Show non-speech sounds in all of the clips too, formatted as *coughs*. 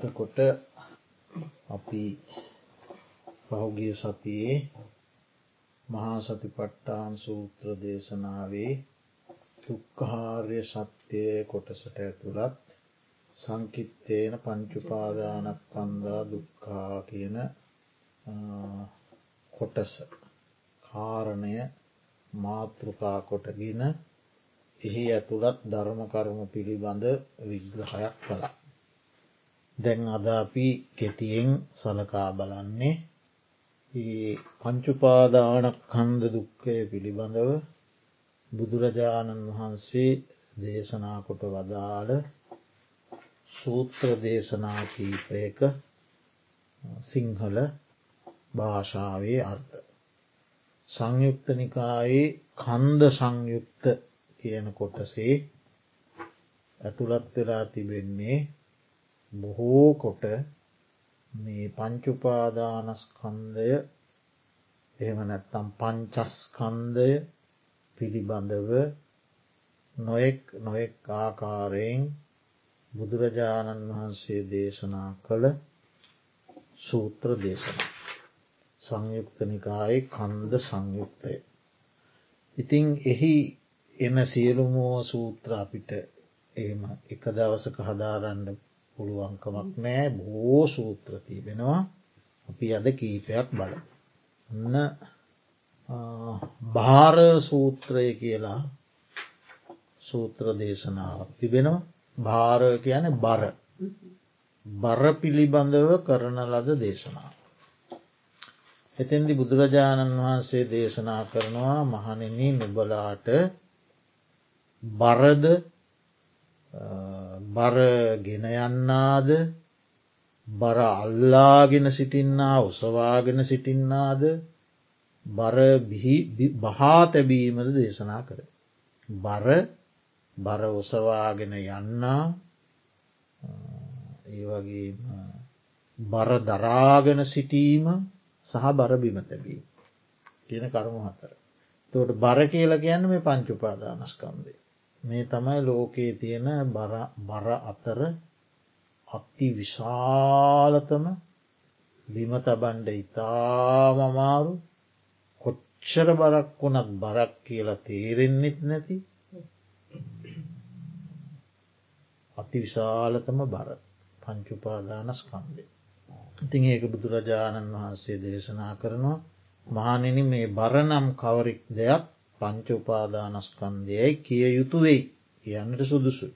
එතකොට අපි පහුගිය සතියේ මහා සතිපට්ටාන් සූත්‍ර දේශනාවේ තුක්කහාර්ය සත්‍යය කොටසට ඇතුළත් සංකිත්තේන පංචුපාදානස්කන්දා දුක්කා කියන කොටස කාරණය මාතෘකා කොටගෙන එහි ඇතුළත් ධර්මකරම පිළිබඳ විග්‍රහයක් කළා. දැන් අද අපි කෙටියෙන් සලකා බලන්නේ පංචුපාදානක් කන්ද දුක්කය පිළිබඳව බුදුරජාණන් වහන්සේ දේශනාකොට වදාළ සූත්‍ර දේශනා කීපයක සිංහල භාෂාවේ අර්ථ. සංයුක්ත නිකායේ කන්ද සංයුක්ත කියන කොටසේ ඇතුළත් වෙලා තිබෙන්නේ බොහෝ කොට මේ පංචුපාදානස්කන්දය එහෙම නැත්තම් පංචස්කන්දය පිළිබඳව නොයෙක් නොයෙක් ආකාරයෙන් බුදුරජාණන් වහන්සේ දේශනා කළ සූත්‍ර දේශන. සංයුක්තනිකායි කන්ද සංයුක්තය. ඉතිං එහි එම සියලුමෝ සූත්‍ර අපිට එම එක දවසක හදාරන්න පුළුවන්කමක් නෑ බෝ සූත්‍ර තිබෙනවා අපි අද කීපයක් බල. න්න භාර සූත්‍රය කියලා සූත්‍ර දේශනාවක් තිබෙනවා භාර කියන බර බර පිළිබඳව කරන ලද දේශනාව. එතැදි බුදුරජාණන් වහන්සේ දේශනා කරනවා මහනෙන නුබලාට බරද බර ගෙන යන්නාද බර අල්ලාගෙන සිටින්නා උසවාගෙන සිටින්නාද බර බහා තැබීමද දේශනා කර. බර බර ඔසවාගෙන යන්නා ඒ වගේ බර දරාගෙන සිටීම සහ බර බිම තැබී කියන කරුණු හතර. තෝට බර කියල කියන්න මේ පංචුපාදානස්කන්දේ. මේ තමයි ලෝකයේ තියෙන බර අතර අත්ති විශාලතම බිම තබන්ඩ ඉතාමමාරු කොච්චර බරක් වුණත් බරක් කියලා තේරෙන්නෙත් නැති අති විශාලතම බර පංචුපාදානස්කන්දේ. ඉතින් ඒක බුදුරජාණන් වහන්සේ දේශනා කරනවා මහනෙන මේ බරනම් කවරෙක් දෙයක් පංච උපාදානස්කන්දයයි කිය යුතු වෙයි කියන්නට සුදුසු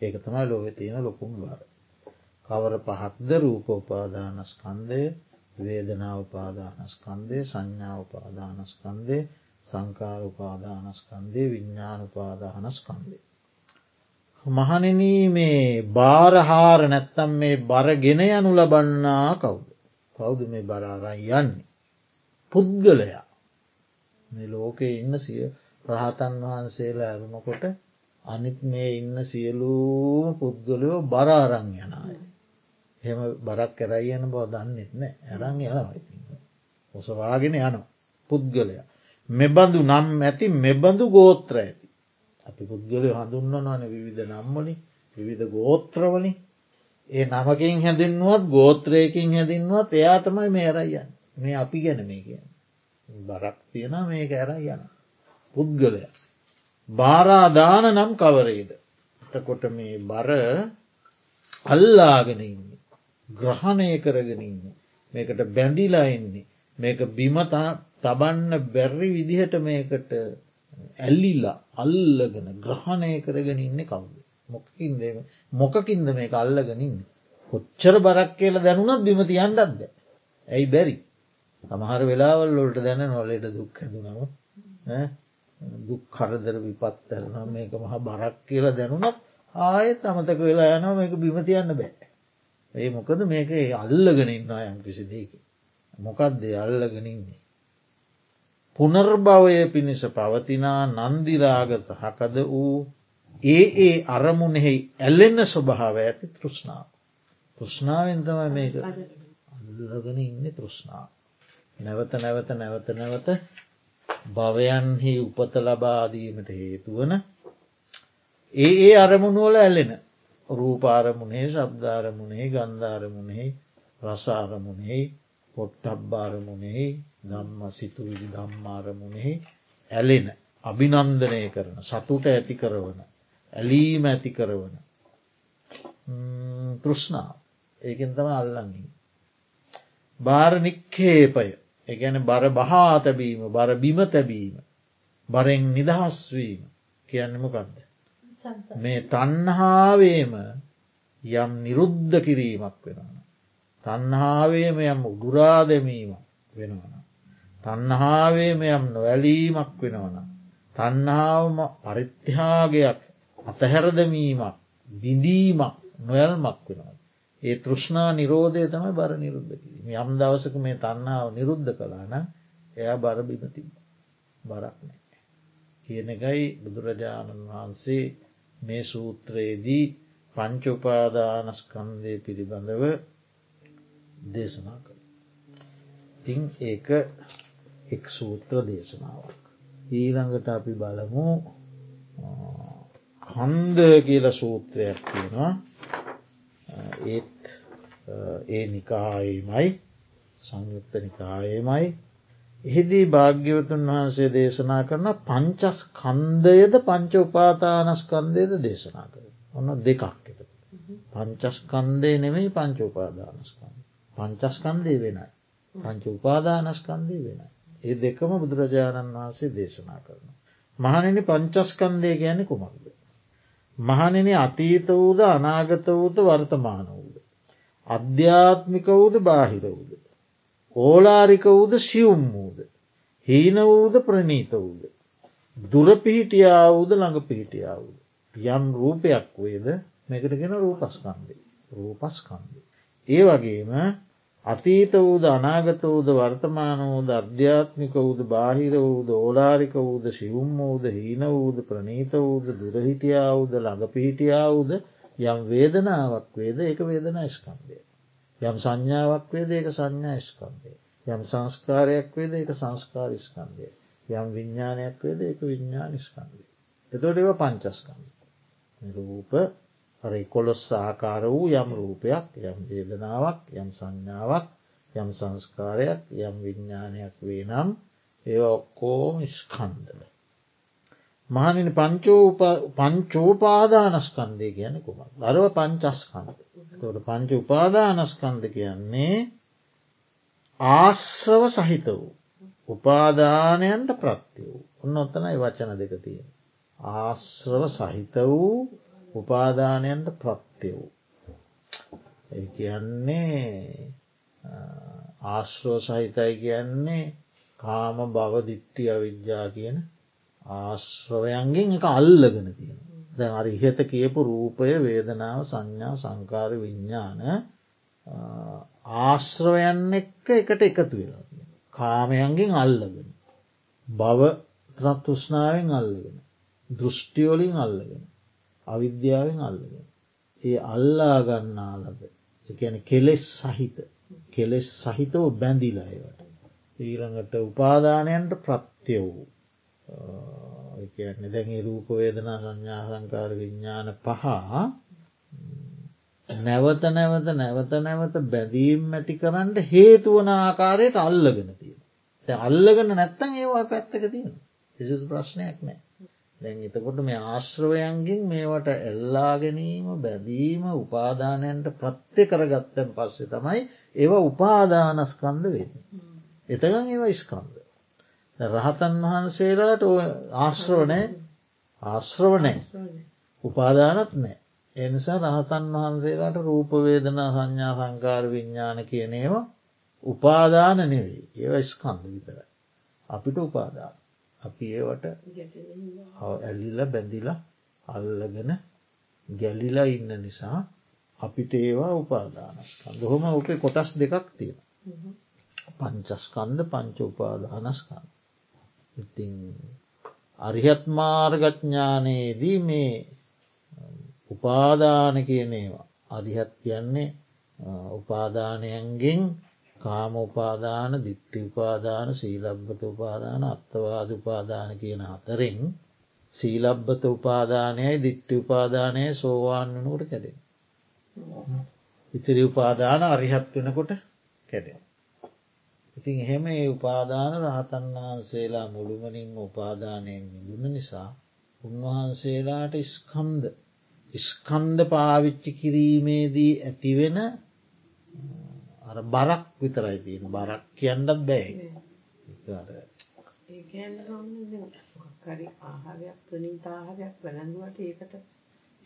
ඒක තමයි ලෝක තියෙන ලොකුම් බාර. කවර පහක්ද රූපෝපාදානස්කන්දය වේදනාවපාදානස්කන්දය සංඥාවපාදානස්කන්දේ සංකාරඋපාදානස්කන්දේ විඤ්ඥානුපාදානස්කන්දේ. මහනෙන මේ බාරහාර නැත්තම් මේ බරගෙන යනු ලබන්නා කවුද. කවුද මේ බරාරයි යන්නේ. පුද්ගලයා මේ ලෝකයේ ඉන්න සිය රහතන් වහන්සේලා ඇරුණකොට අනිත් මේ ඉන්න සියලූ පුද්ගලයෝ බරාරං යනයි. හෙම බරක් කරයි යන බව දන්නෙත් නෑ ඇරං යනවා ඔසවාගෙන යන පුද්ගලයා. මෙබඳු නම් ඇති මෙබඳු ගෝත්‍ර ඇති. අපි පුද්ගලය හඳුන්න නොන විවිධ නම්මනි විවිධ ගෝත්‍රවලින් ඒ නමකින් හැඳින්නුවත් ගෝත්‍රයකින් හැදින්වත් එයා තමයි මේ ඇරයියන් මේ අපි ගැන මේ කියන. බරක් තියෙන මේක ඇර යන. පුද්ගලය. භාරාදාන නම් කවරේද. එතකොට මේ බර අල්ලාගෙන ඉන්න. ග්‍රහණය කරගෙන ඉන්න. මේකට බැඳිලා එන්නේ. මේක බිම තබන්න බැර්රි විදිහට මේකට ඇල්ලිල්ලා අල්ලගෙන ග්‍රහණය කරගෙන ඉන්න කවුද. මොකකින්ද මොකකින්ද මේක අල්ලගෙනන්න. කොච්චර බරක් කියල දැනුනත් බිම තියන්ඩත්ද. ඇයි බැරි. සමහර වෙලාවල් ලොට දැන නොලට දුක් හැදුනම දුක් කරදර විපත් ඇරන මේක මහ බරක් කියලා දැනුනත් ආයෙත් අමතක වෙලා යනවා මේක බිමතියන්න බෑ. ඒ මොකද මේක අල්ලගෙනන්න යම් කිසි දෙක. මොකක්දේ අල්ලගෙනන්නේ. පුනර්භවය පිණිස පවතිනා නන්දිරාග සහකද වූ ඒ ඒ අරමුණෙහි ඇල්ලෙන්න ස්වභාව ඇති තෘෂ්ණාව. තෘෂ්ණාවෙන් තමයි මේක අල්ලගෙන ඉන්න තෘෂ්ණාව. නැවත නැවත නැවත නැවත භවයන්හි උපත ලබාදීමට හේතුවන ඒ ඒ අරමුණුවල ඇල්ලෙන රූපාරමුණේ ශබ්ධාරමුණේ ගන්ධාරමුණෙහි රසාරමුණෙහි පොට්ටබ්බාරමුණෙහි දම්ම සිතුවිලි දම්මාරමුණෙහි ඇලෙන අභිනන්දනය කරන සතුට ඇති කරවන ඇලීම ඇති කරවන තෘෂ්ණාව ඒකෙන් තම අල්ලඟින්. භාරනික්කේපය එකැන බර බහා තැබීම බර බිම තැබීම බරෙන් නිදහස්වීම කියන්නමකක්ද. මේ තන්හාාවේම යම් නිරුද්ධ කිරීමක් වෙනවන. තන්හාාවේම යම් උගුරා දැමීමක් වෙනවන. තන්හාාවේම යම් නොවැලීමක් වෙනවන. තන්හාවම පරිත්‍යාගයක් අතහැරදමීමක් බිඳීමක් නොයල්මක් වෙනවා. ඒ තෘෂ්ණා නිරෝධය තමයි බර නිරුද්ධ කිරීම යම් දවසක මේ තන්නාව නිරුද්ධ කලාන එයා බර බිමති බරක් නෑ. කියන එකයි බුදුරජාණන් වහන්සේ මේ සූත්‍රයේදී පංචුපාදානස්කන්දය පිළිබඳව දේශනා කළ. තිං ඒක එක් සූත්‍ර දේශනාවක්. ඊළඟට අපි බලමු කන්ද කියල සූත්‍රයක් තියෙනවා ඒත් ඒ නිකායමයි සංයුක්ත නිකායමයි. එහිදී භාග්‍යවතුන් වහන්සේ දේශනා කරන පංචස් කන්දයද පංච උපාතානස්කන්දයද දේශනා කර ඔන්න දෙකක් එත පංචස්කන්දය නෙමෙයි පංච උපාදානස්කන්ද පංචස්කන්දය වෙනයි. පංච උපාදානස්කන්දය වෙනයි. ඒ දෙකම බුදුරජාණන් වහන්සේ දේශනා කරන. මහනෙන පංචස්කන්දය ගැන කුමක්ද. මහනෙන අතීත වූද අනාගත වූද වර්තමාන වූද. අධ්‍යාත්මික වූද බාහිර වූද. ඕලාරික වූද සියුම් වූද. හීන වූද ප්‍රනීත වූද. දුරපිහිටියාවූද ළඟ පිහිටියාවූද. යම් රූපයක් වේද මෙකටගෙන රූපස්කන්දේ රූපස්කන්දේ. ඒ වගේම අතීත වූද අනාගත වූද වර්තමාන වූද අධ්‍යාත්මික වූද බාහිර වූද ඕලාරික වූද සිවුම් වූද හීන වූද ප්‍රනීත වූද දුරහිටියාවුද ළඟ පිහිටියාවුද යම් වේදනාවක් වේද එක වේදනා ස්කන්දය. යම් සංඥාවක් වේද ඒක සංඥා ස්කන්දය. යම් සංස්කාරයක් වේද එක සංස්කාර ස්කන්දය. යම් විඤ්ඥානයක් වේද එක විඤ්ඥාන ස්කන්දය. එතොට ඒව පංචස්කන්ද. රූප කොළොස් ආකාර වූ යම් රූපයක් යම් වේදනාවක් යම් සංඥාවක් යම් සංස්කාරයක් යම් විඤ්ඥානයක් වේ නම් ඒ ඔක්කෝම ස්කන්දල. මහනින පංචෝපාදානස්කන්දය කියන කුම දරව පංචස්කන්ද තොට පංච උපාදානස්කන්ද කියන්නේ ආශ්‍රව සහිත වූ උපාදානයන්ට ප්‍රත්ති වූ ඔන්න ඔත්තනයි වචන දෙක තියෙන. ආශ්‍රව සහිත වූ උපාදානයන්ට ප්‍රත්‍ය වූ. ඒ කියන්නේ ආශ්‍රෝ සහිතයි කියන්නේ කාම බවදිට්ටි අවිද්‍යා කියන ආශ්‍රවයන්ගෙන් එක අල්ලගෙන තියෙන. දැ අරි ඉහත කියපු රූපය වේදනාව සංඥා සංකාර විඤ්ඥාන ආශ්‍රවයන් එක්ක එකට එකතු වෙලා. කාමයන්ගෙන් අල්ලගෙන. බව ත්‍රත්තුෂ්නාවෙන් අල්ලගෙන. දෘෂ්ටියෝලින් අල්ලගෙන. අවිද්‍යාවෙන් අල්ලගෙන. ඒ අල්ලා ගන්නාලද එකන කෙලෙස් සහිත කෙලෙස් සහිතව බැඳිලායවට. ඊළඟට උපාදානයන්ට ප්‍රත්‍ය වූ කියන්නේ දැන් රූප වේදනා සංඥා සංකාර විඤ්ඥාන පහ නැවත නැවත නැවත නැවත බැදීම් ඇති කරන්නට හේතුවන ආකාරයට අල්ලගෙන තියෙන. අල්ලගෙන නැත්තන් ඒවා පැත්තක තියෙන. කිසිදු ප්‍රශ්නයක් නෑ. දැන් එතකොට මේ ආශ්‍රවයන්ගෙන් මේවට එල්ලා ගැනීම බැදීම උපාදානයන්ට ප්‍රත්්‍ය කරගත්තැන් පස්සේ තමයි ඒව උපාදානස්කන්ද වෙන්න. එතගන් ඒව ස්කන්ද. රහතන් වහන්සේලාට ආශ්‍රවනය ආශ්‍රවනය උපාදානත් නෑ. එනිසා රහතන් වහන්සේලාට රූපවේදනා සංඥා සංකාර විඤ්ඥාන කියනේවා උපාදාන නෙවෙයි ඒව ස්කන්ද විතර. අපිට උපාදාන. අපි ඒවට ඇල්ලිල බැඳිලා අල්ලගෙන ගැල්ලිලා ඉන්න නිසා අපිට ඒවා උපාදානස්කන් දොහොම ඕක කොටස් දෙකක් තියෙන පංචස්කන්ද පංච උපාදානස්කන් ඉතිං අරිහත් මාර්ගඥානයේදී මේ උපාදාන කියනේවා අරිහත් කියන්නේ උපාදානයන්ගෙන් කාම උපාදාන දිට්ටි උපාදාන සීලබ්බත උපාදාන අත්තවාද උපාදාන කියන හතරෙන් සීලබ්බත උපාදානයයි දිට්ටි උපාදානය සෝවාන් වනකට කැඩෙන. ඉතිරි උපාදාන අරිහත් වෙනකොට කැඩෙන. ඉතින් එහෙම ඒ උපාදාන රහතන් වහන්සේලා මුළුමනින්ම උපාදානයෙන් මිදුන නිසා උන්වහන්සේලාට ස්කන්ද ස්කන්ද පාවිච්චි කිරීමේදී ඇතිවෙන අර බරක් විතරයි තියෙන. බරක් කියන්නත් බෑ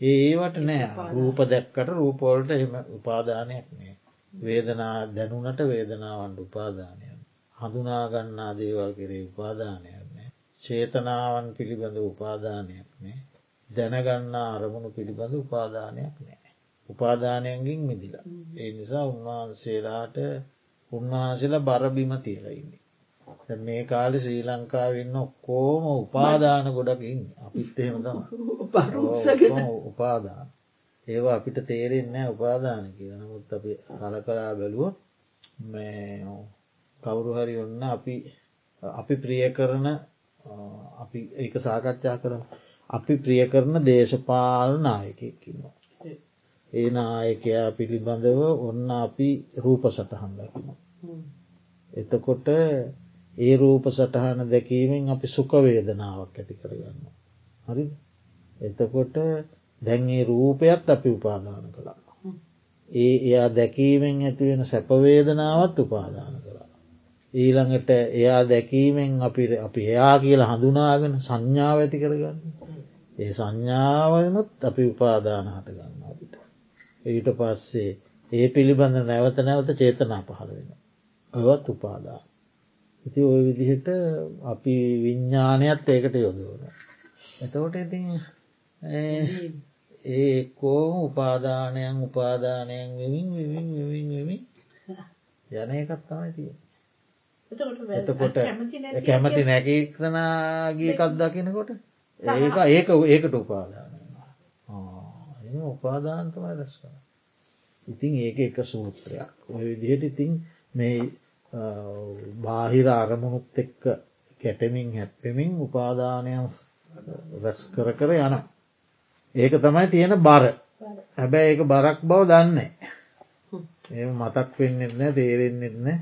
ඒවට නෑ. රූප දැක්කට රූපෝල්ට එම උපාදානයක් නෑ. වේදනා දැනුනට වේදනාවන්ට උපාදානයන් හඳුනාගන්නා දේවල් කෙරේ උපාදානයක් නෑ. චේතනාවන් පිළිබඳ උපාදානයක් නෑ. දැනගන්නා අරමුණු පිළිබඳ උපාදානයක් නෑ. උපාදානයන්ගින් මිදිලා. ඒ නිසා උන්වහන්සේලාට උන්වහන්සේලා බරබිම තියලයින්නේ. මේ කාලෙ ශ්‍රී ලංකාවන්න ඔක්කෝම උපාදාන ගොඩකින් අපිත් එහෙම තම උපාදාන. ඒවා අපිට තේරෙන්නේ උපාදාන කියලා නමුත් අපි හල කලා බැලුව කවුරු හරි ඔන්න අපි අපි ප්‍රිය කරන අපි ඒක සාකච්ඡා කරන අපි ප්‍රිය කරන දේශපාල නායකයකින්නවා. ඒ නායකයා පිළිබඳව ඔන්න අපි රූප සටහන් දකින. එතකොට ඒ රූප සටහන දැකීමෙන් අපි සුකවේදනාවක් ඇති කරගන්න. හරි එතකොට දැන්ගේ රූපයත් අපි උපාදාන කළා. ඒ එයා දැකීමෙන් ඇතිවෙන සැපවේදනාවත් උපාදාන කළා. ඊළඟට එයා දැකීමෙන් අපි අපි එයා කියලා හඳුනාගෙන සංඥාව ඇති කරගන්න. ඒ සංඥාවනුත් අපි උපාදාන හට ගන්න අපිට. ඊට පස්සේ ඒ පිළිබඳ නැවත නැවත චේතනා පහළ වෙන. ඔවත් උපාදාන. ඉති ඔය විදිහට අපි විඤ්ඥානයත් ඒකට යොදවන. එතකොට ඉතින් ඒ කෝම උපාදානයන් උපාදානයන් වෙමින් වෙමින් වෙමින් වෙමින් යන එකත් තමයි තිය. එතකොට කැමති නැකීක්තනාගේ එකක් දකිනකොට ඒක ඒක ඒකට උපාදාන උපාදාන්තමයි රැස් කර ඉතින් ඒක එක සූත්‍රයක්. ඔය විදිහට ඉතින් මේ බාහිර අරමුණුත් එක්ක කැටමින් හැප්පෙමින් උපාදානය රැස් කර කර යන ඒක තමයි තියෙන බර. හැබැයි ඒක බරක් බව දන්නේ ඒ මතක් වෙන්නෙත් නෑ තේරෙන්නෙත් නෑ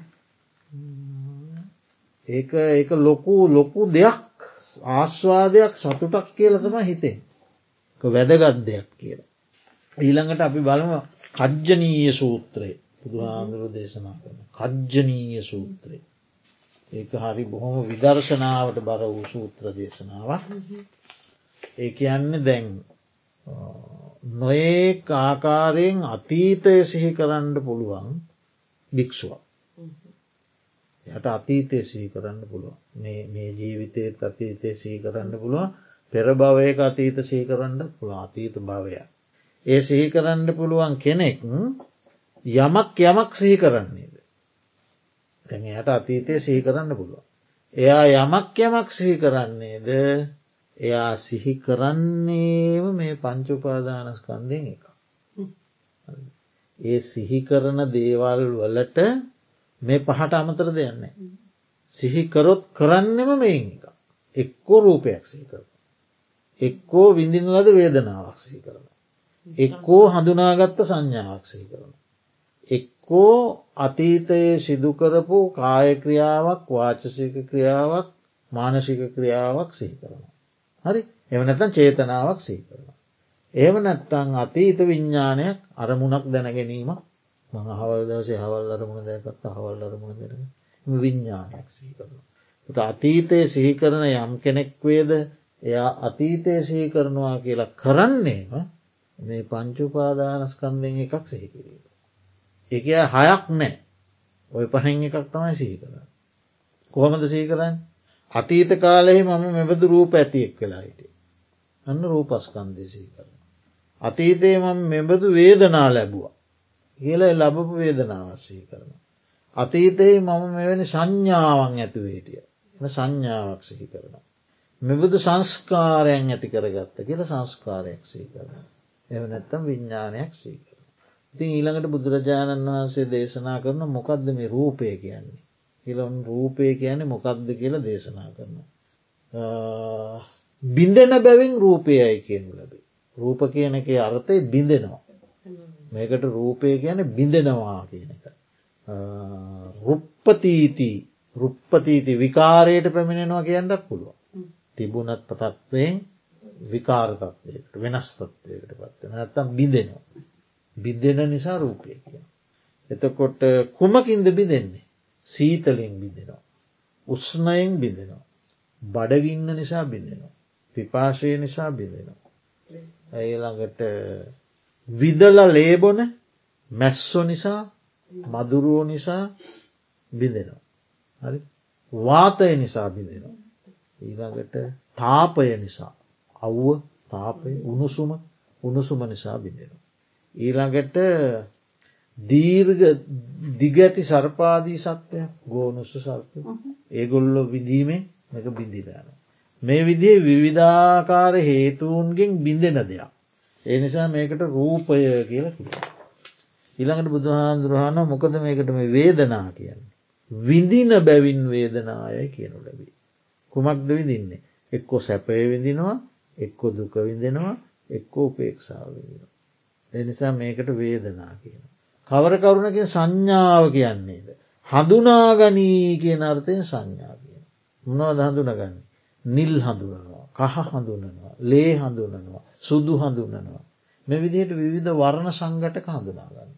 ඒක ඒක ලොකු ලොකු දෙයක්. ආශ්වාදයක් සතුටක් කියල තම හිතේ වැදගත් දෙයක් කියලා. ඊළඟට අපි බලම කජ්ජනීය සූත්‍රය බුදුහාමුදුරු දේශනා කරන කජ්ජනීය සූත්‍රය. ඒක හරි බොහොම විදර්ශනාවට බර වූ සූත්‍ර දේශනාවක්. ඒ කියන්න දැන් නොඒ ආකාරයෙන් අතීතය සිහි කරන්න පුළුවන් භික්ෂුවක්. යට අතීතය සහි කරන්න පුළුව මේ ජීවිතයත් අතීතය සහි කරන්න පුළුව පෙරභවයක අතීත සහි කරන්න පුළ අතීත භවය. ඒ සිහි කරන්න පුළුවන් කෙනෙක් යමක් යමක් සිහි කරන්නේද. තැන් යට අතීතය සිහි කරන්න පුළුව. එයා යමක් යමක් සිහි කරන්නේද එයා සිහි කරන්නේම මේ පංචුපාදානස්කන්දයෙන් එක. ඒ සිහි කරන දේවල් වලට මේ පහට අමතර දෙයන්නේ. සිහිකරොත් කරන්නෙම මේන් එක. එක්කෝ රූපයක් සහි කරන. එක්කෝ විඳින ලද වේදනාවක් සහි කරන. එක්කෝ හඳුනාගත්ත සංඥාවක් සහි කරන. එක්කෝ අතීතයේ සිදුකරපු කායක්‍රියාවක් වාචසික ක්‍රියාවක් මානසික ක්‍රියාවක් සිහි කරන. හරි එම නැතන් චේතනාවක් සිහි කරන. ඒම නැත්තං අතීත විඤ්ඥානයක් අරමුණක් දැනගැනීමක් මං අහවල් දවසේ හවල් අරමුණ දැකත් හවල් අරමුණ දෙන විඤ්ඥානයක් සිහි කරන. අතීතය සිහි කරන යම් කෙනෙක් වේද එයා අතීතය සිහි කරනවා කියලා කරන්නේම මේ පංචුපාදානස්කන්දෙන් එකක් සිහි කිරීම. එක හයක් නෑ ඔය පහෙන් එකක් තමයි සිහි කරන්න. කොහොමද සිහි කරන්න අතීත කාලෙහි මම මෙබඳු රූප ඇතියෙක් වෙලා හිට. අන්න රූපස්කන්දය සිහි කරන. අතීතයේ මම මෙබඳු වේදනා ලැබුවා. කියල ලබපු වේදනාවස්සී කරන. අතීතයේ මම මෙවැනි සංඥාවන් ඇතුවේටිය සංඥාවක් සිහි කරන. මෙබුදු සංස්කාරයන් ඇති කරගත්ත කියල සංස්කාරයක් සී කරන. එව නැත්තම් විඤ්ඥානයක් සී කරන. ඉතින් ඊළඟට බුදුරජාණන් වහන්සේ දේශනා කරන මොකක්ද මේ රූපය කියන්නේ. හිලොන් රූපය කියන්නේ මොකක්ද කියල දේශනා කරන. බිඳෙන බැවින් රූපයයි කියනු ලැබේ. රූප කියන එක අර්ථය බිඳෙනවා. මේකට රූපය ගැන බිඳෙනවා කියන එක. රුප්පතීති රුප්පතීති විකාරයට පැමිණෙනවා කියන්නත් පුළුව. තිබුණත් පතත්වයෙන් විකාරතත්වයට වෙනස් තත්වයකට පත්වන ඇත්තම් බිඳෙනවා. බිද්දෙන නිසා රූපය කියන. එතකොට කුමකින්ද බිඳෙන්නේ. සීතලින් බිඳෙනවා. උස්නයෙන් බිඳෙනවා. බඩගින්න නිසා බිඳෙනවා. පිපාශය නිසා බිඳෙනවා. ඇළඟට විදල ලේබොන මැස්සො නිසා මදුරුවෝ නිසා බිඳෙනවා. හරි වාතය නිසා බිඳෙනවා. ඊළඟට තාපය නිසා අව්ව තාපය උණුසුම උණුසුම නිසා බිඳෙනවා. ඊළඟට දීර්ග දිගඇති සර්පාදී සත්වය ගෝනුස්ස සර්පය ඒගොල්ලො විදීමෙන් එක බිඳිලයන. මේ විදිේ විවිධාකාර හේතුවන්ගෙන් බිඳෙන දෙයක්. ඒ නිසා මේකට රූපය කියල කිය. ඉළඟට බුදුහාන්දුරහන මොකද මේකට මේ වේදනා කියන්නේ. විඳින බැවින් වේදනාය කියනු ලැබී. කුමක්ද විදින්නේ. එක්කෝ සැපය විඳිනවා එක්කො දුක විඳෙනවා එක්කෝ උපේක්ෂාව විඳිනවා. එනිසා මේකට වේදනා කියන. කවර කරුණකින් සංඥාව කියන්නේද. හඳුනාගනී කියන අර්ථයෙන් සංඥා කියන. මොනවද හඳුනගන්න. නිල් හඳුනනවා කහ හඳුනනවා ලේ හඳුනනවා සුදු හඳුනනවා. මෙ විදිහට විවිධ වර්ණ සංගටක හඳුනාගන්න.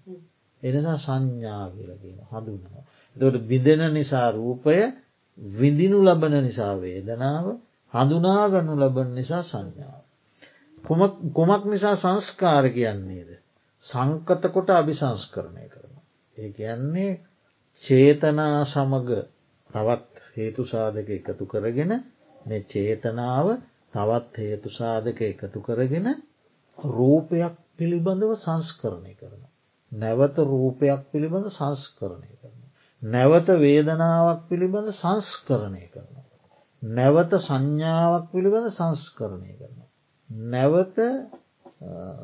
එනිසා සංඥා කියලගෙන හඳුනවා. දොට බිඳෙන නිසා රූපය විඳිනු ලබන නිසා වේදනාව හඳුනාගනු ලබන නිසා සංඥාව. කුමක් නිසා සංස්කාර කියන්නේද. සංකතකොට අභිසංස්කරණය කරන. ඒ කියන්නේ චේතනා සමග තවත් හේතු සාධක එකතු කරගෙන මේ චේතනාව තවත් හේතු සාධක එකතු කරගෙන රූපයක් පිළිබඳව සංස්කරණය කරන. නැවත රූපයක් පිළිබඳ සංස්කරණය කරන. නැවත වේදනාවක් පිළිබඳ සංස්කරණය කරන. නැවත සංඥාවක් පිළිබඳ සංස්කරණය කරන. නැවත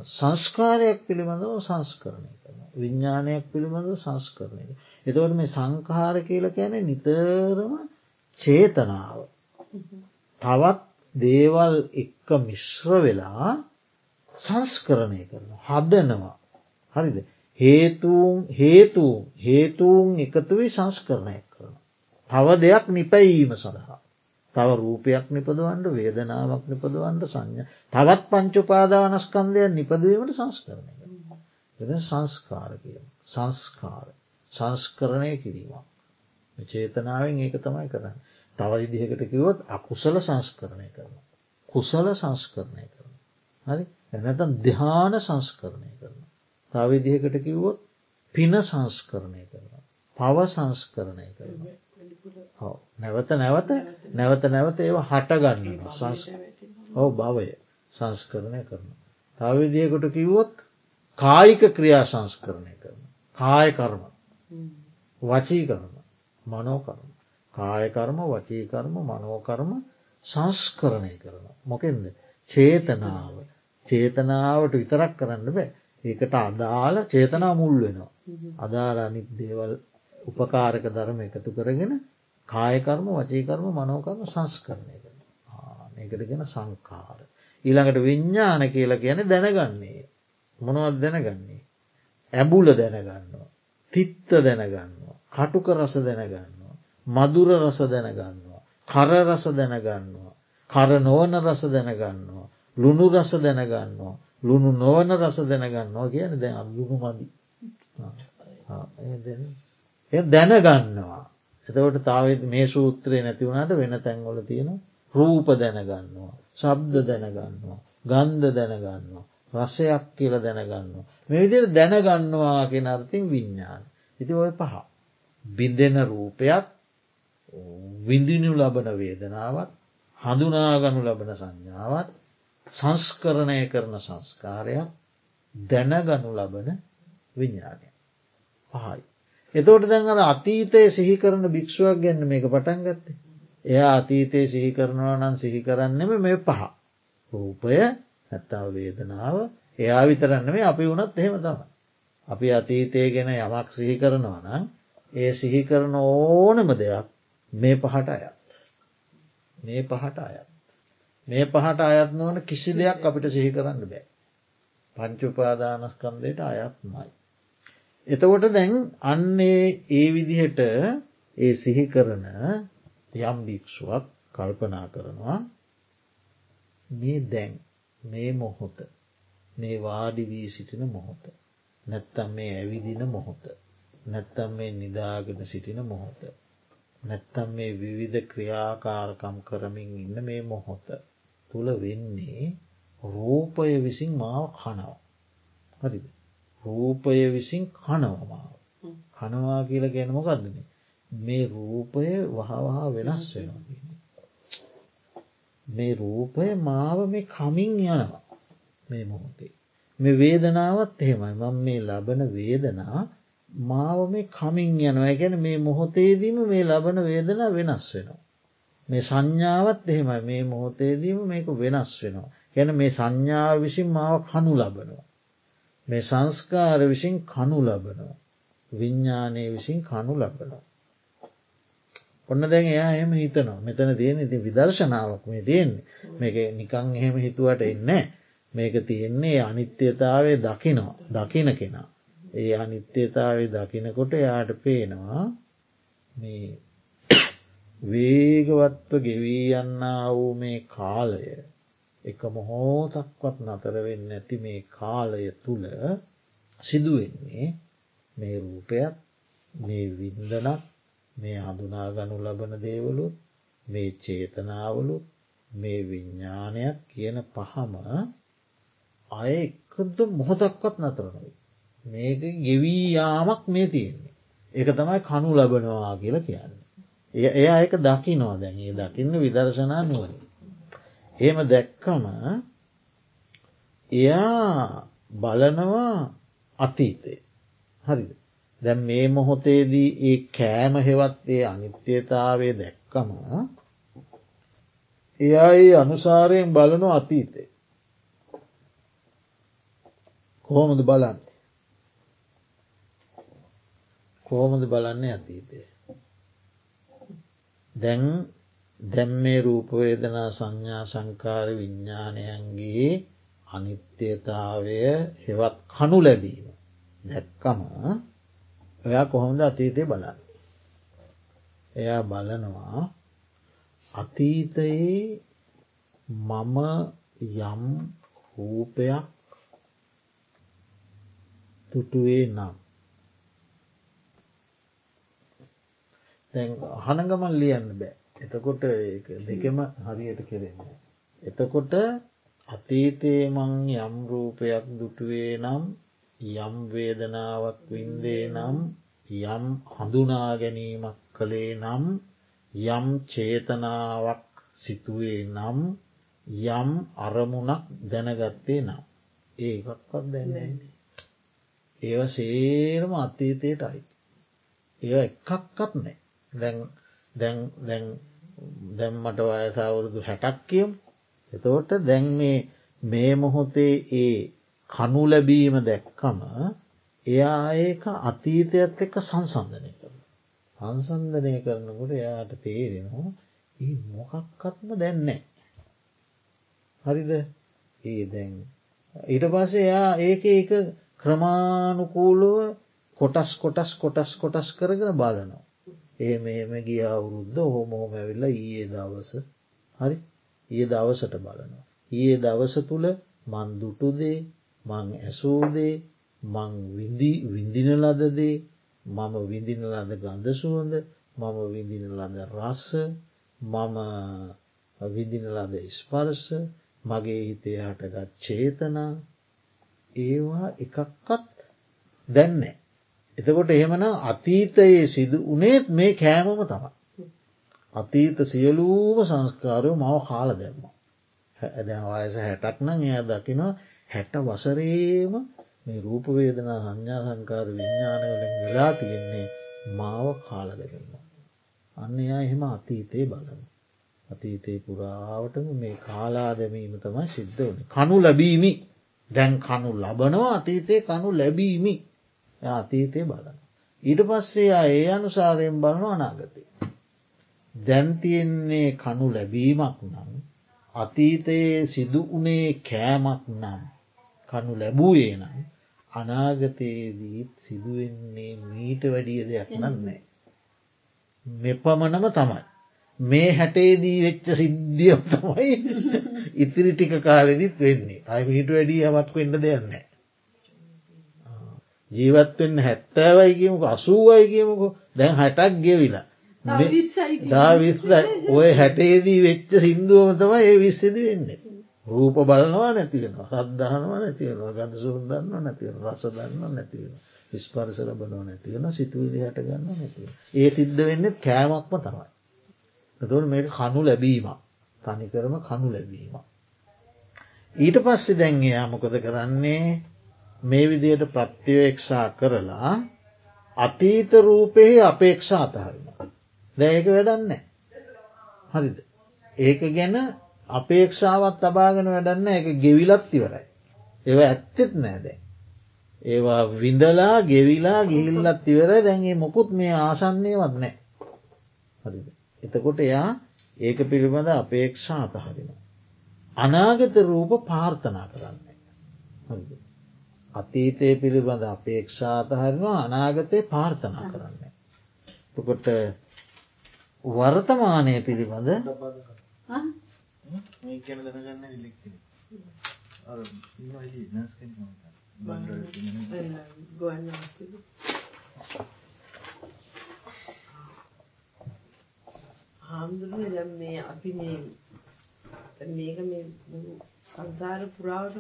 සංස්කාරයක් පිළිබඳව සංස්කරණය කරන. විඤ්ඥානයක් පිළිබඳව සංස්කරණය. එතවට මේ සංකාර කියල ැන නිතරම චේතනාව. තවත් දේවල් එක්ක මිශ්‍ර වෙලා සංස්කරණය කරන. හදනවා. හරිද. හේතුූන් හේතුූ හේතුූන් එකතුවී සංස්කරණය කරන. තව දෙයක් නිපැීම සඳහා. තව රූපයක් නිපදවන්ට වේදනාවක් නිපදවන්ට සංඥ. තවත් පංචුපාදානස්කන්දය නිපදවීමට සංස්කරණය වෙන සංස්කාර කිය සංස්කාර. සංස්කරණය කිරීම චේතනාවෙන් ඒක තමයි කරන්න. තව ඉදිහකට කිවොත් අකුසල සංස්කරණය කරන කුසල සංස්කරණය කරන හරි? එනතම් දෙහාන සංස්කරණය කරන තව ඉදිහකට කිව්වොත් පින සංස්කරණය කරන පව සංස්කරණය කරන නැවත නැවත නැවත නැවත ඒව හටගන්න සංස් ඔව භවය සංස්කරණය කරන. තවවිදියකොට කිව්වොත් කායික ක්‍රියා සංස්කරණය කරන. කායකර්ම වචීකරම මනෝකරම. කායකර්ම වචීකර්ම මනෝකර්ම සංස්කරණය කරන. මොකෙන්ද. චේතනාව චේතනාවට විතරක් කරන්න බෑ. ඒකට අදාළ චේතනා මුල් වෙනවා. අදාළ අනිත් දේවල් උපකාරක ධර්ම එකතු කරගෙන කායකර්ම වචීකර්ම මනෝකර්ම සංස්කරණය කරන ඒකට ගෙන සංකාර. ඊළඟට විඤ්ඥාන කියලා කියන දැනගන්නේ. මොනවත් දැනගන්නේ. ඇබුල දැනගන්නවා. තිත්ත දැනගන්නවා. කටුක රස දැනගන්නවා. මදුර රස දැනගන්නවා. කර රස දැනගන්නවා. කර නොවන රස දැනගන්නවා. ලුණු රස දැනගන්නවා. ලුණු නොවන රස දැනගන්නවා කියන දැන් අලුණු මදි. දැනගන්නවා. එතවට තාවත් මේ සූත්‍රය නැතිවුණට වෙන තැන්වල තියෙන රූප දැනගන්නවා. ශබ්ද දැනගන්නවා. ගන්ධ දැනගන්නවා. රසයක් කියල දැනගන්නවා. මේ විදිර දැනගන්නවා කියෙන අර්ථින් විඤ්ඥාන. ඉති ඔය පහ. බිඳෙන රූපයක් විඳිනු ලබන වේදනාවත් හඳුනාගනු ලබන සංඥාවත් සංස්කරණය කරන සංස්කාරයක් දැනගනු ලබන විඤ්ඥානය. පහයි. එතෝට දැන් අර අතීතය සිහි කරන භික්ෂුවක් ගැන්න මේක පටන් ගත්තේ. එයා අතීතයේ සිහි කරනවා නම් සිහි කරන්නෙම මේ පහ. රූපය නැත්තාව වේදනාව එයා විතරන්න මේ අපි වුණත් එහෙම තම. අපි අතීතය ගැන යමක් සිහි කරනවා නම් ඒ සිහි කරන ඕනම දෙයක් මේ පහට අයත්. මේ පහට අයත්. මේ පහට අයත් නොවන කිසි දෙයක් අපිට සිහි කරන්න බෑ. පංචුපාදානස්කන්දයට අයත්මයි. එතකොට දැන් අන්නේ ඒ විදිහට ඒ සිහි කරන යම් භික්ෂුවක් කල්පනා කරනවා මේ දැන් මේ මොහොත මේ වාඩි වී සිටින මොහොත නැත්තම් මේ ඇවිදින මොහොත නැත්තම් මේ නිදාගෙන සිටින මොහොත නැත්තම් මේ විවිධ ක්‍රියාකාරකම් කරමින් ඉන්න මේ මොහොත තුළ වෙන්නේ රූපය විසින් මාව කනවා. හරිද. රූපය විසින් කනවමාව. කනවා කියල ගැනමොකක්දන. මේ රූපය වහවහා වෙනස් වෙනවා. මේ රූපය මාව මේ කමින් යනවා මේ මොහොතේ. මේ වේදනාවත් එහෙමයි මං මේ ලබන වේදනා මාව මේ කමින් යනවා ගැන මේ මොහොතේදීම මේ ලබන වේදනා වෙනස් වෙනවා. මේ සංඥාවත් එහෙමයි මේ මොහොතේදීම මේක වෙනස් වෙනවා. ගැන මේ සංඥාව විසින් මාව කනු ලබනවා. මේ සංස්කාර විසින් කනු ලබනවා. විඤ්ඥානය විසින් කනු ලබනවා. ඔන්න දැන් එයා එහෙම හිතනවා මෙතන තියෙන ඉති විදර්ශනාවක් මේ තියෙන්නේ මේක නිකං එහෙම හිතුවට එන්න මේක තියෙන්නේ අනිත්‍යතාවය දකිනවා දකින කෙනා. ඒ අනිත්‍යතාවය දකිනකොට යාට පේනවා මේ *coughs* වේගවත්ව ගෙවී යන්න වූ මේ කාලය එක මොහෝතක්වත් නතරවෙන්න ඇති මේ කාලය තුළ සිදුවෙන්නේ මේ රූපයක් මේ වින්දනක් මේ හඳුනාගනු ලබන දේවලුත් මේ චේතනාවලුත් මේ විඤ්ඥානයක් කියන පහම අය එකද මොහොතක්වත් නතරනොයි. මේක ගෙවී යාමක් මේ තියෙන්නේ. ඒක තමයි කනු ලබනවා කියලා කියන්නේ. එය එය ඒක දකිනවා දැන් ඒ දකින්න විදර්ශනා නුවන. එහෙම දැක්කම එයා බලනවා අතීතේ හරිද. දැන් මේ මොහොතේදී ඒ කෑම හෙවත් ඒ අනිත්‍යතාවය දැක්කම එයා ඒ අනුසාරයෙන් බලනු අතීතේ. කොහොමද බලන්න. කොහොමද බලන්නේ අතීතය. දැන් දැම් මේ රූපවේදනා සංඥා සංකාර විඤ්ඥානයන්ගේ අනිත්‍යතාවය හෙවත් කනු ලැබීම දැක්කම ඔයා කොහොමද අතීතය බලන්න. එයා බලනවා අතීතයේ මම යම් රූපයක් තුටුවේ නම්. හනගමන් ලියන්න බෑ. එතකොට දෙකම හරියට කෙරෙන්න. එතකොට අතීතයේ මං යම් රූපයක් දුටුවේ නම් යම් වේදනාවක් වින්දේ නම් යම් හඳුනා ගැනීමක් කළේ නම් යම් චේතනාවක් සිතුවේ නම් යම් අරමුණක් දැනගත්තේ නම් ඒකක්වත් දැන්නන්නේ. ඒව සේරම අතීතයට අයි. ඒ එකක්කත් නෑ දැන් දැම්මට වයසාවුරුදු හැටක් කියම් එතෝට දැන් මේ මොහොතේ ඒ කනු ලැබීම දැක්කම එයා ඒක අතීතයත් එක්ක සංසන්ධනය කරන. සංසන්ධනය කරනකොට එයාට තේරෙනවා ඒ මොකක්කත්ම දැන්නේ. හරිද ඒ දැන් ඊට පස්සේ එයා ඒක ඒක ක්‍රමානුකූලුව කොටස් කොටස් කොටස් කොටස් කරගෙන බලනවා. ඒ මෙහෙම ගිය අවුරුද්ධ හොමෝම ඇවිල්ලා ඊයේ දවස හරි ඒ දවසට බලනවා. ඒ දවස තුළ මන්දුටුදේ මං ඇසූදේ මං විඳින ලදදේ මම විඳින ලද ගන්ධ සුවඳ මම විඳින ලද රස්ස මම විදින ලද ස්පර්ස මගේ හිතේ හටගත් චේතනා ඒවා එකක්කත් දැන්නේ. එතකොට එහෙමන අතීතයේ සිදු උනේත් මේ කෑමම තමයි. අතීත සියලූම සංස්කාරය මව කාල දැම්ම. ඇද වයස හැටක් නම් එය දකිනවා හැට වසරේම මේ රූපවේදනා සංඥා සංකාර විඤ්ඥානවලින් වෙලා තියෙන්නේ මාව කාල දෙකන්න. අන්න එයා එහෙම අතීතයේ බලන. අතීතයේ පුරාවටම මේ කාලා දැමීම තමයි සිද්ධ වන. කනු ලැබීමි දැන් කනු ලබනවා අතීතය කනු ලැබීමි අතීතය බලන. ඊට පස්සේ ඒ අනුසාරයෙන් බලන අනාගතය. දැන්තියෙන්නේ කනු ලැබීමක් නම් අතීතයේ සිදු වනේ කෑමක් නම් කනු ලැබූයේ නම් අනාගතයේදීත් සිදුවෙන්නේ මීට වැඩිය දෙයක් නන්නේ. මෙපමණම තමයි. මේ හැටේදී වෙච්ච සිද්ධිය තමයි *laughs* ඉතිරි ටික කාලෙදිත් වෙන්නේ අයි මීට වැඩිය යමක් වෙන්න දෙයන්නේ. ජීවත්වෙන්න හැත්තෑවයි කියමුක අසූවයි කියමුක. දැන් හැටක් ගෙවිලා. දා විස්ස ඔය හැටේදී වෙච්ච සිින්දුවම තමයි ඒ විස්සදි වෙන්නේ. රූප බලනවා නැතිවෙනවා සද්ධානවා නැතිවෙනවා ගඳ සුන්දන්න නැතිවෙන රස දන්න නැතිවෙන ස්පර්ස ලබනෝ නැතිවෙන සිතුවිලි හට ගන්න නැතිව. ඒ සිද්ධ වෙන්න කෑමක්ම තමයි. එතුට මේක කනු ලැබීම තනිකරම කනු ලැබීම. ඊට පස්සෙ දැන්ගේ මොකද කරන්නේ මේ විදියට ප්‍රත්‍යවේක්ෂා කරලා අතීත රූපයෙහි අපේක්ෂා අතහරිම. දැයක වැඩන්න. හරිද. ඒක ගැන අපේක්ෂාවත් තබාගෙන වැඩන්න එක ගෙවිලත් ඉවරයි. ඒව ඇත්තෙත් නෑදැ. ඒවා විඳලා ගෙවිලා ගිහිල්ලත් ඉවර දැන්ගේ මොකුත් මේ ආසන්නේවත් නෑ. හරිද. එතකොට එයා ඒක පිළිබඳ අපේක්ෂා අතහරින. අනාගත රූප පාර්ථනා කරන්නේ. අතීතය පිළිබඳ අපේක්ෂාතහරනවා අනාගතය පාර්ථනා කරන්නේ. තකොට වර්තමානය පිළිබඳ දැම් මේ අපි මේ මේක මේ සංසාර පුරාවට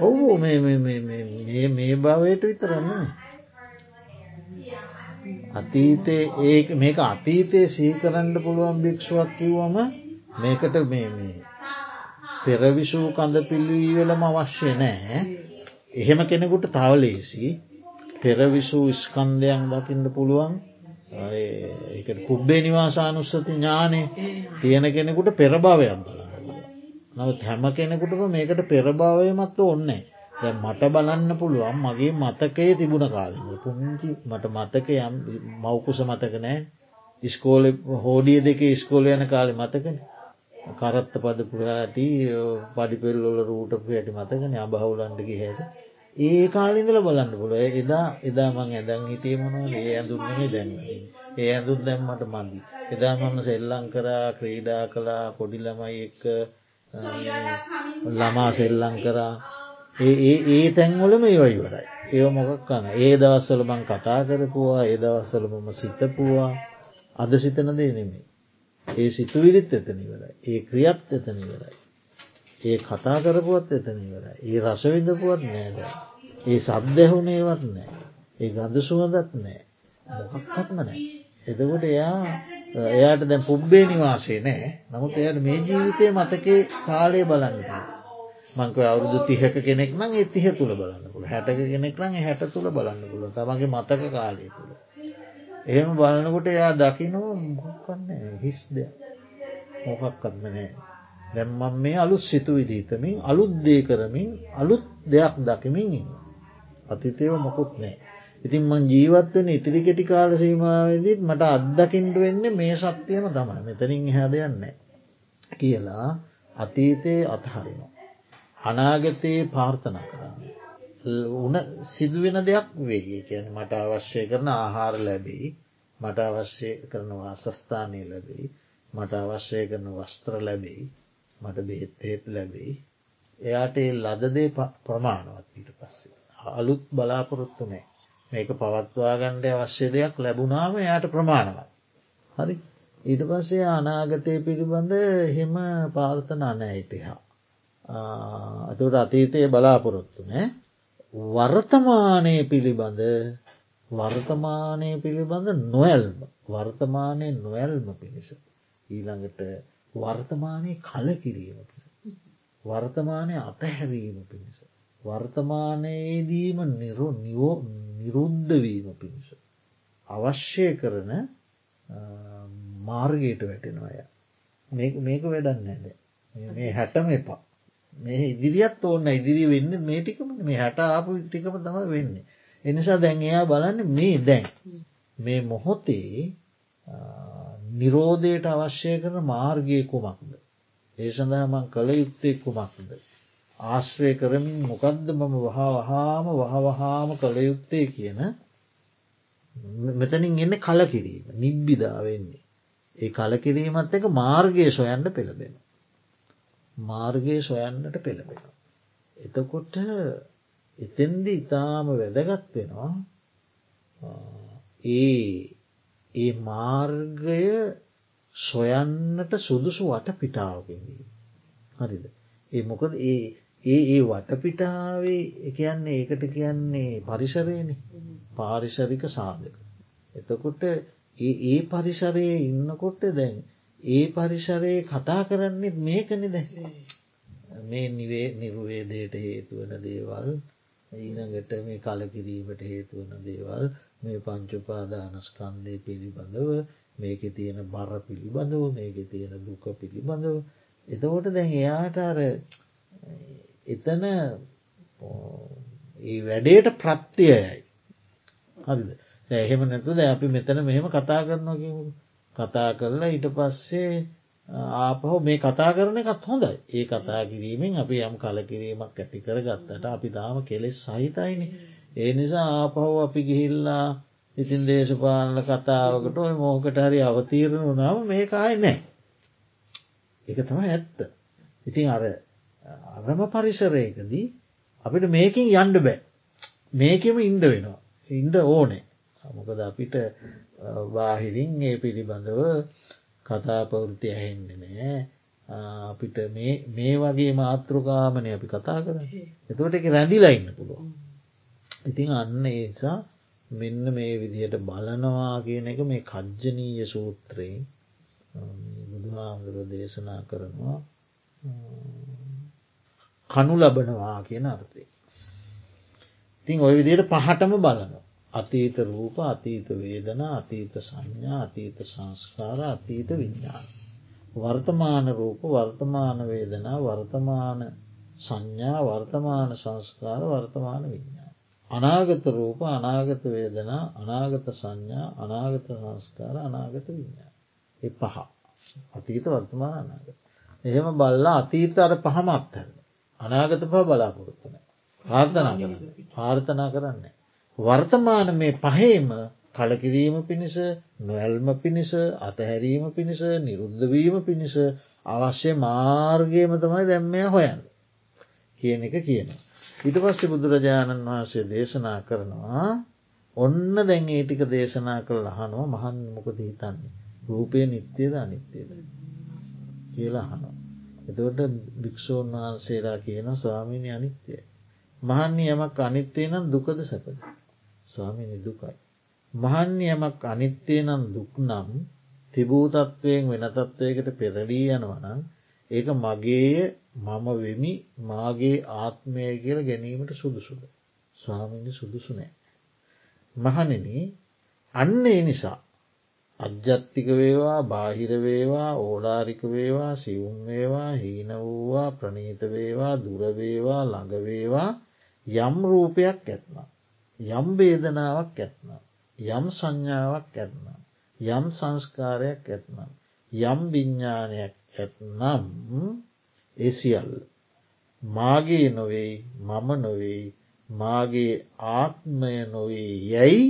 ඔවු මේ භාවයට විතරන්න අතීතේ ඒ මේක අතීතය සීකරන්න පුළුවන් භික්ෂුවක් කිව්වම මේකට මේ මේ පෙරවිසූ කඳ පිල්ලීවලම අවශ්‍ය නෑ එහෙම කෙනෙකුට තවලේසි පෙරවිසූ ස්කන්දයන් දකින්න පුළුවන්. ඒකට පුබ්බේ නිවාසානුස්සති ඥානය තියෙන කෙනෙකුට පෙරභාවයක් බලන්න. නවත් හැම කෙනෙකුටම මේකට පෙරභාවයමත්ව ඔන්නේ දැ මට බලන්න පුළුවන් මගේ මතකයේ තිබුණ කාලෙ. පුංචි මට මතක යම් මවකුස මතක නෑ ඉස්කෝල හෝඩිය දෙක ස්කෝල යන කාලෙ මතකන. කරත්ත පදපුහට පඩිපෙල්ලොල රූටපු ඇති මතකන අබහුලන්ඩකි හැට. ඒ කාලින්දල බලන්න පුල එදා එදා මං ඇදන් හිතේ මොනවද? ඒ ඇඳුන්නම දැන්න ඒ ඇඳුත් දැම්මට මන්දි එදා මම සෙල්ලං කරා ක්‍රීඩා කලා පොඩිලමයි එක්ක ළමා සෙල්ලං කරා ඒ ඒ තැන්වලම ඒවයි වරයි. ඒව මොකක් කන ඒ දවස්වල බං කතා කරපුවා ඒ දවස්වල මම සිතපුවා අද සිතන දේ නෙමේ. ඒ සිතුවිලිත් එතන ඉවරයි. ඒ ක්‍රියත් එතන ඉවරයි. ඒ කතා කරපුවත් එතන ඉවරයි. ඒ රසවිඳපුවත් නෑද. ඒ සබ්දැහුණේවත් නෑ. ඒ ගඳ සුවදත් නෑ. මොකක්ත්ම නෑ. එතකොට එයා එයාට දැ පුබ්බේ නිවාසේ නෑ නමුත් එයට මේ ජීවිතය මතකේ කාලය බලන්නට. මංක අවුරුදු තිහක කෙනෙක් නම් ඒ තිහ තුළ බලන්න පුළ හැටක කෙනෙක් නම් හැට තුළ බලන්න පුළ තමගේ මතක කාලය තුළ. එහෙම බලනකොට එයා දකිනෝ මොකන්න හිස් දෙ මොකක්කත්ම නෑ. දැම්මම් මේ අලුත් සිතු විදිීතමින් අලුත් දේ කරමින් අලුත් දෙයක් දකිමින් ඉන්න. අතිතයව මොකුත් නෑ. ඉතින් මං ජීවත්වෙන ඉතිරි කෙටි කාල සීමාවදීත් මට අත්දකිින්ට වෙන්න මේ සත්‍යයම තමයි. මෙතනින් හැදයන්නේ කියලා අතීතයේ අතහරිනවා. අනාගතයේ පාර්ථනා කරන්න. උන සිදුවෙන දෙයක් වේ කියන මට අවශ්‍ය කරන ආහාර ලැබෙයි. මට අවශ්‍ය කරන වාසස්ථානය ලැබෙයි. මට අවශ්‍ය කරන වස්ත්‍ර ලැබෙයි. මට බෙහෙත්තේත් ලැබෙයි. එයාට ඒ ලදදේ ප්‍රමාණවත් ඊට පස්සේ. අලුත් බලාපොරොත්තු නෑ මේක පවත්වාගණ්ඩ අවශ්‍ය දෙයක් ලැබුණාම එයාට ප්‍රමාණවත්. හරි? ඊට පස්සේ අනාගතය පිළිබඳ හෙම පාර්ථනා නෑයිටහා. අතුට අතීතය බලාපොරොත්තු නෑ? වර්තමානය පිළිබඳ වර්තමානය පිළිබඳ නොවැල්ම වර්තමානය නොවැල්ම පිණිස. ඊළඟට වර්තමානය කල කිරීම වර්තමානය අතහැරීම පිණිස. වර්තමානයේදීම නිරු නිවෝ නිරුද්ධවීම පිණිස අවශ්‍ය කරන මාර්ගයට වැටෙනවාය මේක වැඩන්න ඇද මේ හැටම එපා මේ ඉදිරියත් ඕන්න ඉදිරි වෙන්න මේ ටිකම මේ හැට ආපු ටිකම තම වෙන්නේ. එනිසා දැන් එයා බලන්න මේ දැන් මේ මොහොතේ නිරෝධයට අවශ්‍ය කරන මාර්ගය කුමක්ද. ඒ සඳහමන් කළ යුත්තේ කුමක්ද. ආශ්‍රය කරමින් මොකක්ද මම වහා වහාම වහවහාම කළ යුත්තේ කියන මෙතනින් එන්න කලකිරීම නිබ්බිදාවෙන්නේ. ඒ කලකිරීමත් එක මාර්ගය සොයන්න පෙළබෙන. මාර්ගය සොයන්නට පෙළබෙන. එතකොට එතෙන්ද ඉතාම වැදගත් වෙනවා ඒ ඒ මාර්ගය සොයන්නට සුදුසු වට පිටාවකිදී. හරිද. ඒ මොකද ඒ ඒ ඒ වටපිටාවේ කියන්නේ ඒකට කියන්නේ පරිසරයන. පාරිසරික සාධක. එතකොට ඒ ඒ පරිසරයේ ඉන්නකොට දැන් ඒ පරිසරයේ කතා කරන්නෙත් මේකන දැ මේ නිවේ නිර්වේදයට හේතුවන දේවල් ඊනගට මේ කලකිරීමට හේතුවන දේවල් මේ පංචුපාදානස්කන්දය පිළිබඳව මේක තියෙන බර පිළිබඳව මේක තියෙන දුක පිළිබඳව. එතකොට දැන් එයාට අර එතන ඒ වැඩේට ප්‍රත්තියයයි හරිද? එහෙම නැතුද අපි මෙතන මෙහෙම කතා කරනවා කතා කරලා ඊට පස්සේ ආපහු මේ කතා කරන එකත් හොඳයි. ඒ කතා කිරීමෙන් අපි යම් කලකිරීමක් ඇති කර ගත්තට අපි තාම කෙලෙස් සහිතයින. ඒ නිසා ආපහු අපි ගිහිල්ලා ඉතින් දේශපාලන කතාවකට ඔය මෝකට හරි අවතීරණ වනාම මේ කාය නෑ එක තම ඇත්ත. ඉතින් අර අරම පරිසරයකදී අපිට මේකින් යන්ඩ බෑ. මේකෙම ඉන්ඩ වෙනවා. ඉන්ඩ ඕනේ. මොකද අපිට බාහිරින් ඒ පිළිබඳව කතා පවෘති ඇහෙන්නේ නෑ. අපිට මේ වගේ මාතෘකාමනය අපි කතා කර එතවට එක රැඳිලා ඉන්න පුළුවන්. ඉතින් අන්න ඒසා මෙන්න මේ විදිහට බලනවා කියන එක මේ කජ්ජනීය සූත්‍රයෙන් බුදුහාමුදුරුව දේශනා කරනවා. කනු ලබනවා කියන අර්ථය. ඉතින් ඔය විදියට පහටම බලනවා. අතීත රූප අතීත වේදන අතීත සංඥා අතීත සංස්කාර අතීත විඤ්ඥාන. වර්තමාන රූප වර්තමාන වේදනා වර්තමාන සංඥා වර්තමාන සංස්කාර වර්තමාන විඤ්ඥාන. අනාගත රූප අනාගත වේදනා අනාගත සංඥා අනාගත සංස්කාර අනාගත විඤ්ඥා. එ පහ අතීත වර්තමාන අනාගත. එහෙම බල්ලා අතීත අර පහම අත්හැර. අනාගත පහ බලාපොරොත්තුන. ප්‍රාර්ථනා කරන්න පාර්ථනා කරන්නේ. වර්තමාන මේ පහේම කලකිරීම පිණිස නොවැල්ම පිණිස අතහැරීම පිණිස නිරුද්ධවීම පිණිස අවශ්‍ය මාර්ගයම තමයි දැම්මය හොයන් කියන එක කියන. ඉට පස්සේ බුදුරජාණන් වහන්සේ දේශනා කරනවා ඔන්න දැන් ඒටික දේශනා කළ අහනුව මහන් මොකද හිතන්නේ රූපය නිත්‍යයද අනිත්‍යයද කියලා හනවා. එතකොට භික්‍ෂූන් වහන්සේලා කියන ස්වාමීණය අනිත්‍යය. මහන්නේ යමක් අනිත්‍යය නම් දුකද සැපද. ස්වාමිනි දුකයි. මහන්්‍යයමක් අනිත්‍යය නම් දුක් නම් තිබූතත්වයෙන් වෙනතත්වයකට පෙරලී යනවනම් ඒක මගේය මම වෙමි මාගේ ආත්මය කියල ගැනීමට සුදුසුද. ස්වාමිනි සුදුසු නෑ. මහනෙන අන්න ඒ නිසා අජ්ජත්තික වේවා බාහිර වේවා ඕලාරික වේවා සිවුම් වේවා හීන වූවා ප්‍රනීත වේවා දුරවේවා ළඟවේවා යම් රූපයක් ඇත්නම්. යම් වේදනාවක් ඇත්නම්. යම් සංඥාවක් ඇත්නම්. යම් සංස්කාරයක් ඇත්නම්. යම් විඤ්ඥානයක් ඇත්නම් එසිියල්ල. මාගේ නොවෙයි මම නොවෙයි මාගේ ආත්මය නොවේ යැයි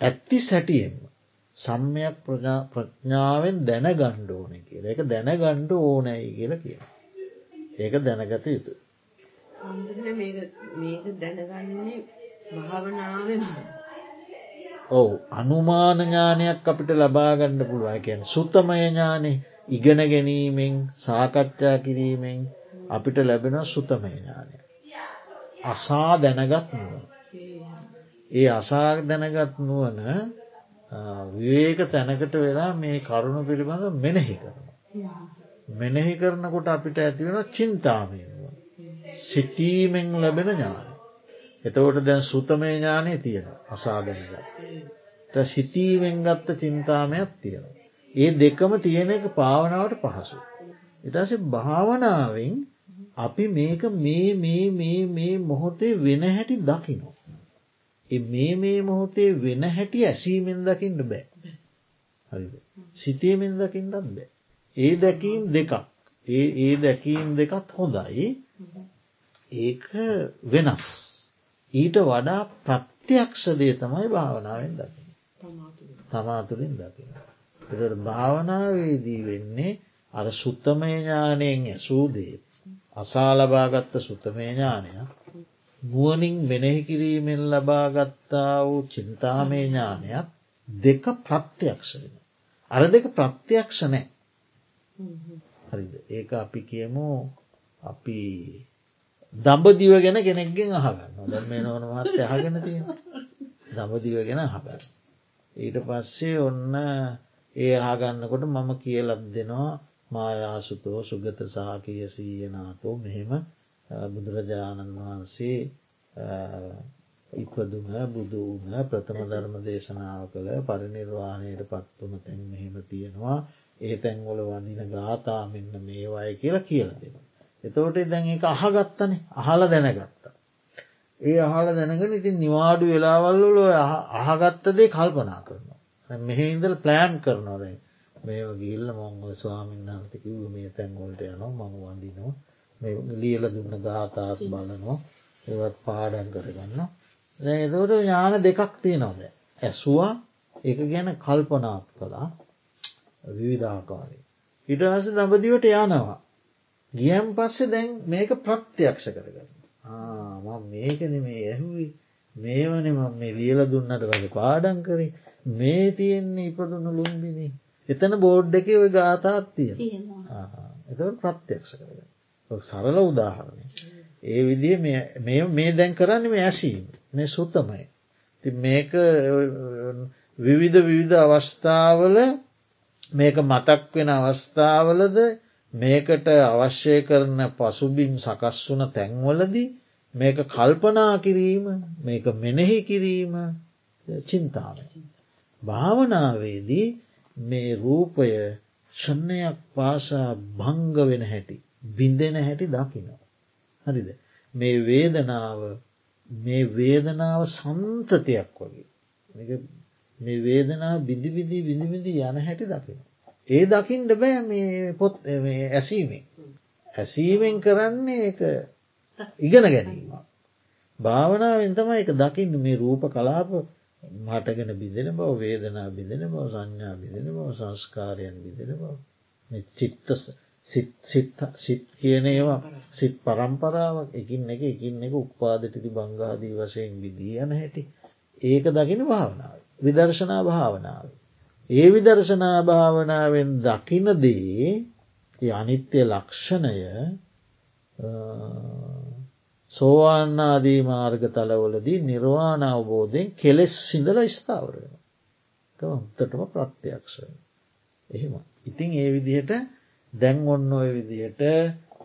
ඇත්ති සැටියෙන්ම. සම්මයක් ප්‍රඥාවෙන් දැන ගණ්ඩ ඕන කියල එක දැන ගණ්ඩ ඕනැයි කියල කිය. ඒක දැනගත යුතු. මේක දැනගන්නේ භාවනාවෙන් ඔවු අනුමාන ඥානයක් අපිට ලබාගණ්ඩ පුළුවන් කියැන සුත්තමය ඥානෙ ඉගෙන ගැනීමෙන් සාකච්ඡා කිරීමෙන් අපිට ලැබෙන සුතමය ඥානය. අසා දැනගත් නුවන. ඒ අසා දැනගත් නුවන විවේක තැනකට වෙලා මේ කරුණු පිළිබඳ මෙනෙහි කරන. මෙනෙහි කරනකොට අපිට ඇතිවෙන චින්තාමය සිටීමෙන් ලැබෙන ඥාන. එතවට දැන් සුතමය ඥානය තියෙන අසාධනක. සිතීමෙන් ගත්ත චින්තාමයක් තියෙන. ඒ දෙකම තියෙන එක පාවනාවට පහසු. එටස භාවනාවෙන් අපි මේක මේ මේ මේ මේ මොහොතේ වෙන හැටි දකිනෝ. මේ මේ මොහොතේ වෙන හැටි ඇසීමෙන් දකිින්ට බෑ. හරිද. සිතීමෙන් දකිින්ටත් බෑ. ඒ දැකීම් දෙකක් ඒ ඒ දැකීම් දෙකත් හොඳයි ඒක වෙනස්. ඊට වඩා ප්‍රත්‍යයක්ෂදේ තමයි භාවනාවෙන් දකින. තමාතුළින් දකින. එට භාවනාවේදී වෙන්නේ අර සුත්තමය ඥානයෙන් ඇසූදේ අසාලබාගත්ත සුතමය ඥානයක් නුවනින් මෙනෙහි කිරීමෙන් ලබාගත්තා වූ චින්තාමය ඥානයක් දෙක ප්‍රත්‍යයක්ෂ වෙන. අර දෙක ප්‍රත්‍යයක්ෂ නෑ හරිද ඒක අපි කියමු අපි දඹදිව ගැන කෙනෙක්ගෙන් අහගන්න දැ මේ නොන මහත්ත අහගෙන තියෙන දඹදිව ගැන අහගන්න. ඊට පස්සේ ඔන්න ඒ ආගන්නකොට මම කියලත් දෙනවා මායාසුතෝ සුගත සාකය සීයනාතෝ මෙහෙම බුදුරජාණන් වහන්සේ ඉපදුම බුදුම ප්‍රථම ධර්ම දේශනාව කළ පරිනිර්වාණයට පත්වන තැන් මෙහෙම තියෙනවා ඒ තැන්වල වඳින ගාතා මෙන්න මේවාය කියලා කියල දෙෙන. එතෝට දැන් එක අහගත්තනේ අහල දැනගත්තා. ඒ අහල දැනගෙන ඉතින් නිවාඩු වෙලාවල්ල අහගත්තදේ කල්පනා කරනවා. මෙහෙඉදල් ප්ලෑන් කරනවා දැන් මේ ගිල්ල මොංගල ස්වාමින් වහන්සකිව මේ තැන්ගොල්ට යනවා මං වඳිනවා මේ ලියල දුන්න ගාතාත් බලනවා. ඒවත් පාඩන් කරගන්න එතවට ඥාන දෙකක් තියෙනවද ඇසුවා එක ගැන කල්පනාත් කළා. විවිධාකාරය ඉටහස දඹදිවට යනවා. ගියම් පස්සේ දැන් මේක ප්‍රත්‍යයක්ෂ කරගන්න මේකන මේ ඇහුවි. මේවන ම මේ ලියල දුන්නට වගේ පාඩන් කරේ. මේ තියෙන්නේ ඉපදුණු ලුම්බිනි. එතන බෝඩ් එක ඔය ගාතාත් තියෙන එතවට ප්‍රත්‍යක්ෂ කරගන්න සරල උදාහරණය ඒ විදිහ මේ දැන් කරන්න මේ ඇසීම මේ සුත්තමයි ති මේක විවිධ විවිධ අවස්ථාවල මේක මතක් වෙන අවස්ථාවලද මේකට අවශ්‍ය කරන පසුබිම් සකස් වුන තැන්වලදී මේක කල්පනා කිරීම මේක මෙනෙහි කිරීම චින්තාව. භාවනාවේදී මේ රූපය ෂණයක් පාසා භංග වෙන හැටි බින්දෙන හැටි දකිනවා. හරිද. මේ වේදනාව මේ වේදනාව සන්තතියක් වගේ මේ වේදනා බිඳිවිදි විනිවිදි යන හැටි දකින. ඒ දකිින්ට බෑ මේ පොත් ඇසීමෙන්. ඇසීමෙන් කරන්නේ එක ඉගෙන ගැනීම. භාවනාවෙන් තම එක දකින්න මේ රූප කලාප මටගෙන බිඳෙන බව වේදනා බිඳෙන බව සංඥා බිඳෙන බව සංස්කාරයන් බිඳෙන බව චිත්ත සිත් කියන ඒවා සිත් පරම්පරාවක් එකින් එක එකින් එක උපාදටිති බංගාදී වශයෙන් විදී යන හැටි ඒක දකින භාවනාව විදර්ශනා භාවනාව. ඒ විදර්ශනා භාවනාවෙන් දකිනදේ අනිත්‍ය ලක්ෂණය සෝවාන්නාදී මාර්ග තලවලදී නිර්වාණ අවබෝධයෙන් කෙලෙස් සිඳල ස්ථාවරෙන. හොත්තටම ප්‍රත්‍යයක්ෂය. එහෙම. ඉතිං ඒ විදිහට දැන් ඔන්න ඔය විදිහට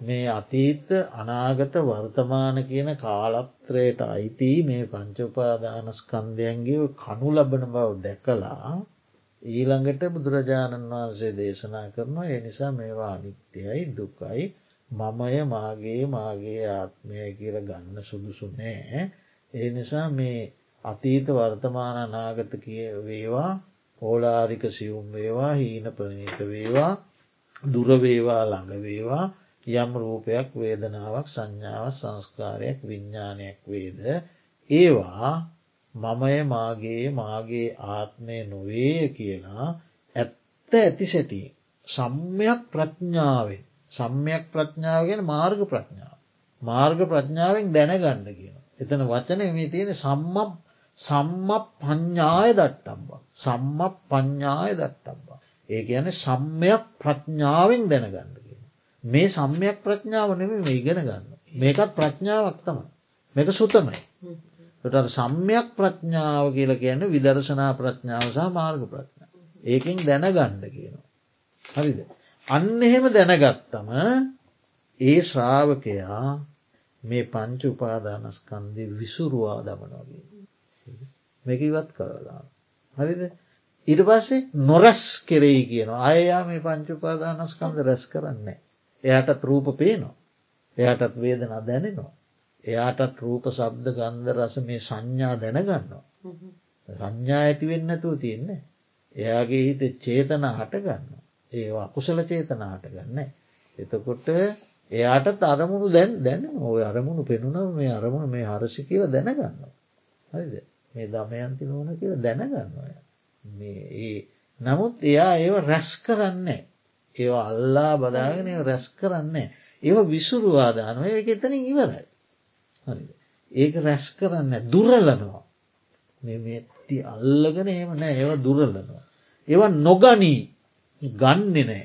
මේ අතීත අනාගත වර්තමාන කියන කාලත්‍රයට අයිති මේ පංචුපාදානස්කන්දයන්ගේ කනු ලබන බව දැකලා ඊළඟට බුදුරජාණන් වහන්සේ දේශනා කරනවා ඒ නිසා මේවා අනිත්‍යයි දුකයි. මමය මාගේ මාගේ ආත්මය කියල ගන්න සුදුසු නෑ. ඒ නිසා මේ අතීත වර්තමාන අනාගත කිය වේවා පෝලාරික සියුම් වේවා හීන ප්‍රනීත වේවා. දුරවේවා ළඟවේවා යම් රූපයක් වේදනාවක් සංඥාව සංස්කාරයක් විඤ්ඥානයක් වේද ඒවා මමය මාගේ මාගේ ආත්මය නොවේ කියලා ඇත්ත ඇති සැටිය සම්මයක් ප්‍රඥාවෙන් සම්මයක් ප්‍රඥාව ගැන මාර්ග ප්‍රඥාව. මාර්ග ප්‍රඥාවෙන් දැනගන්න කියන. එතන වචන මේ තියෙන සම්මම් සම්ම පඤ්ඥාය දට්ටම්බා. සම්ම පඤ්ඥාය දට්ටම්බා. ඒ කියන සම්මයක් ප්‍රඥාවෙන් දැනගන්න කියන. මේ සම්මයක් ප්‍රඥාව නෙම මේ ඉගෙන ගන්න. මේකත් ප්‍රඥාවක් තම. මේක සුතමයි. ට සම්මයක් ප්‍රඥාව කියල කියන විදර්ශනා ප්‍රඥාව සහ මාර්ග ප්‍රඥාව. ඒකින් දැනගණ්ඩ කියනවා. හරිද. අන්න එහෙම දැනගත්තම ඒ ශ්‍රාවකයා මේ පංච උපාදානස්කන්දය විසුරුවා දමනොගේ. මේක ඉවත් කරලා. හරිද පස්සේ නොරැස් කෙරෙයි කියන අයයා මේ පංචුපාදානස්කන්ද රැස් කරන්නේ. එයාටත් රූප පේනවා. එයාටත් වේදනා දැනෙනවා. එයාටත් රූප සබ්ද ගන්ධ රස මේ සංඥා දැනගන්නවා. සංඥා ඇතිවෙන්නතුව තියෙන්නේ. එයාගේ හිත චේතන හටගන්න. ඒවා කුසල චේතනාට ගන්න. එතකොට එයාටත් අරමුණු දැන් දැන ඔය අරමුණු පෙනුන මේ අරමුණ මේ හරසි කියල දැනගන්න. හරිද මේ දමයන්ති නොන කියල දැනගන්නවා. මේ ඒ නමුත් එයා ඒව රැස් කරන්නේ. ඒ අල්ලා බදාගෙන රැස් කරන්නේ. ඒව විසුරුවාදානව එක එතනින් ඉවරයි. ඒක රැස් කරන්න දුරලනවා. ති අල්ලගෙන එහෙම නෑ ඒව දුරලනවා. ඒව නොගනී ගන්නෙ නෑ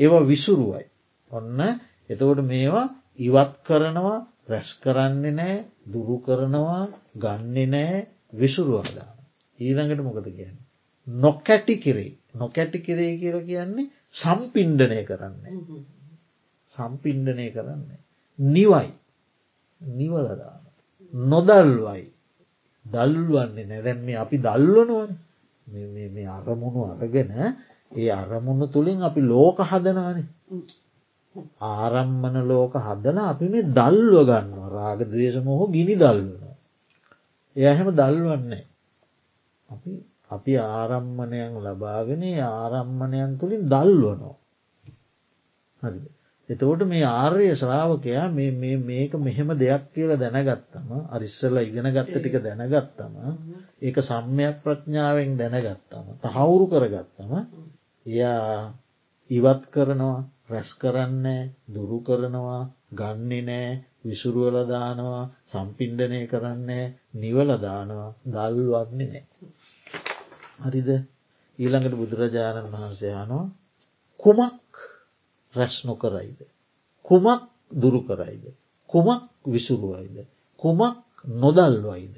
ඒව විසුරුවයි. ඔන්න එතකොට මේවා ඉවත් කරනවා රැස් කරන්නේ නෑ දුරු කරනවා ගන්නෙ නෑ විසුරුවාදාන. ඊළඟට මොකද කියන්න. නොකැටි කිරේ නොකැටි කිරේ කියර කියන්නේ සම්පින්ඩනය කරන්නේ. සම්පින්ඩනය කරන්නේ. නිවයි නිවලදාන. නොදල්වයි දල්වන්නේ නැදැන් මේ අපි දල්වනුවන් මේ අරමුණු අරගෙන ඒ අරමුණු තුළින් අපි ලෝක හදනවන ආරම්මන ලෝක හදන අපි මේ දල්ව ගන්න රාග දවේශමහෝ ගිනි දල්වනවා. එය එහෙම දල්වන්නේ. අපි අපි ආරම්මණයන් ලබාගෙන ආරම්මණයන් තුළින් දල්වනෝ. හරිද. එතකොට මේ ආර්ය ශ්‍රාවකයා මේක මෙහෙම දෙයක් කියලා දැනගත්තම අරිස්සල ඉගෙන ගත්ත ටික දැනගත්තම ඒක සම්මයක් ප්‍රඥාවෙන් දැනගත්තම තහවුරු කරගත්තම එයා ඉවත් කරනවා රැස් කරන්නේ දුරු කරනවා ගන්නේ නෑ විසුරුවලදානවා සම්පින්ඩනය කරන්නේ නිවලදානවා දල්වන්නේ නෑ. හරිද ඊළඟට බුදුරජාණන් වහන්සේ යනවා කුමක් රැස් නොකරයිද. කුමක් දුරු කරයිද. කුමක් විසුරුවයිද. කුමක් නොදල්වයිද.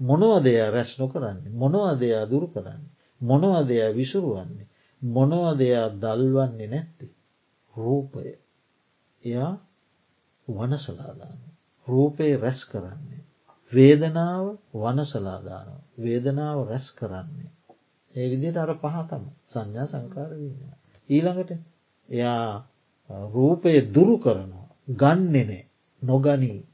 මොනවදයා රැස් නොකරන්නේ මොනවදයා දුරු කරන්නේ. මොනවදයා විසුරුවන්නේ. මොනවදයා දල්වන්නේ නැත්ති. රූපය එයා වනසලාදාන. රූපය රැස් කරන්නේ. වේදනාව වනසලාදාන. වේදනාව රැස් කරන්නේ. ඒ විදියට අර පහතම සංඥා සංකාර වීම. ඊළඟට එයා රූපය දුරු කරනවා. ගන්නෙනේ නොගනී.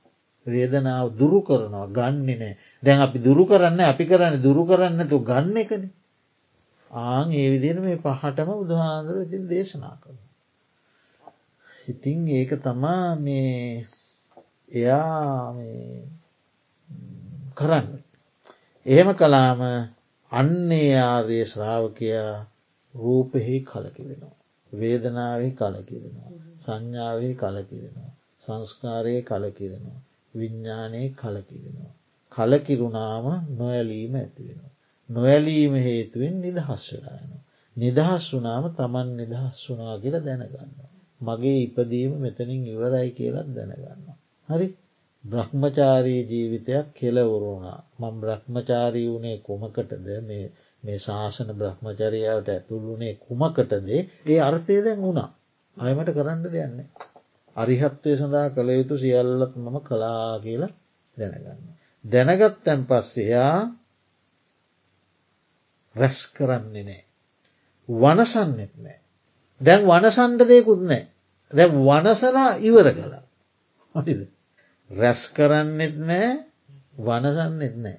වේදනාව දුරු කරනවා. ගන්නෙ නෑ. දැන් අපි දුරු කරන්න අපි කරන්න දුරු කරන්න තු ගන්න එකන. ආං ඒ විදින මේ පහටම උදහාන්දුර ඉතින් දේශනා කරන. ඉතිං ඒක තමා මේ එයා කරන්න. එහෙම කලාම අන්නේ ආර්ය ශ්‍රාවකයා රූපෙහි කලකිවෙනවා. වේදනාවේ කලකිරෙනවා. සංඥාවේ කලකිරෙනවා. සංස්කාරයේ කලකිරෙනවා. විඤ්ඥානයේ කලකිරෙනවා. කලකිරුණාම නොයලීම ඇතිවෙනවා. නොයලීම හේතුවෙන් නිදහස් වෙලායනවා. නිදහස් වනාම තමන් නිදහස් වනා කියල දැනගන්න. මගේ ඉපදීම මෙතනින් ඉවරයි කියලත් දැනගන්න. හරි බ්‍රහ්මචාරී ජීවිතයක් කෙලවරුණා මං බ්‍රහ්මචාරී වුණේ කොමකටද මේ මේ ශාසන බ්‍රහ්මචරියාවට ඇතුළුනේ කුමකටද ඒ අර්ථය දැන් වුණා අයමට කරන්න දෙයන්නේ. අරිහත්වය සඳහා කළ යුතු සියල්ලත් මම කලා කියලා දැනගන්න. දැනගත්තැන් පස්සයා රැස් කරන්නේ නෑ. වනසන්නෙත් නෑ. දැන් වනසන්ඩ දෙකුත් නෑ. දැ වනසලා ඉවර කලා. හරිද. රැස් කරන්නෙත් නෑ වනසන්නෙත් නෑ.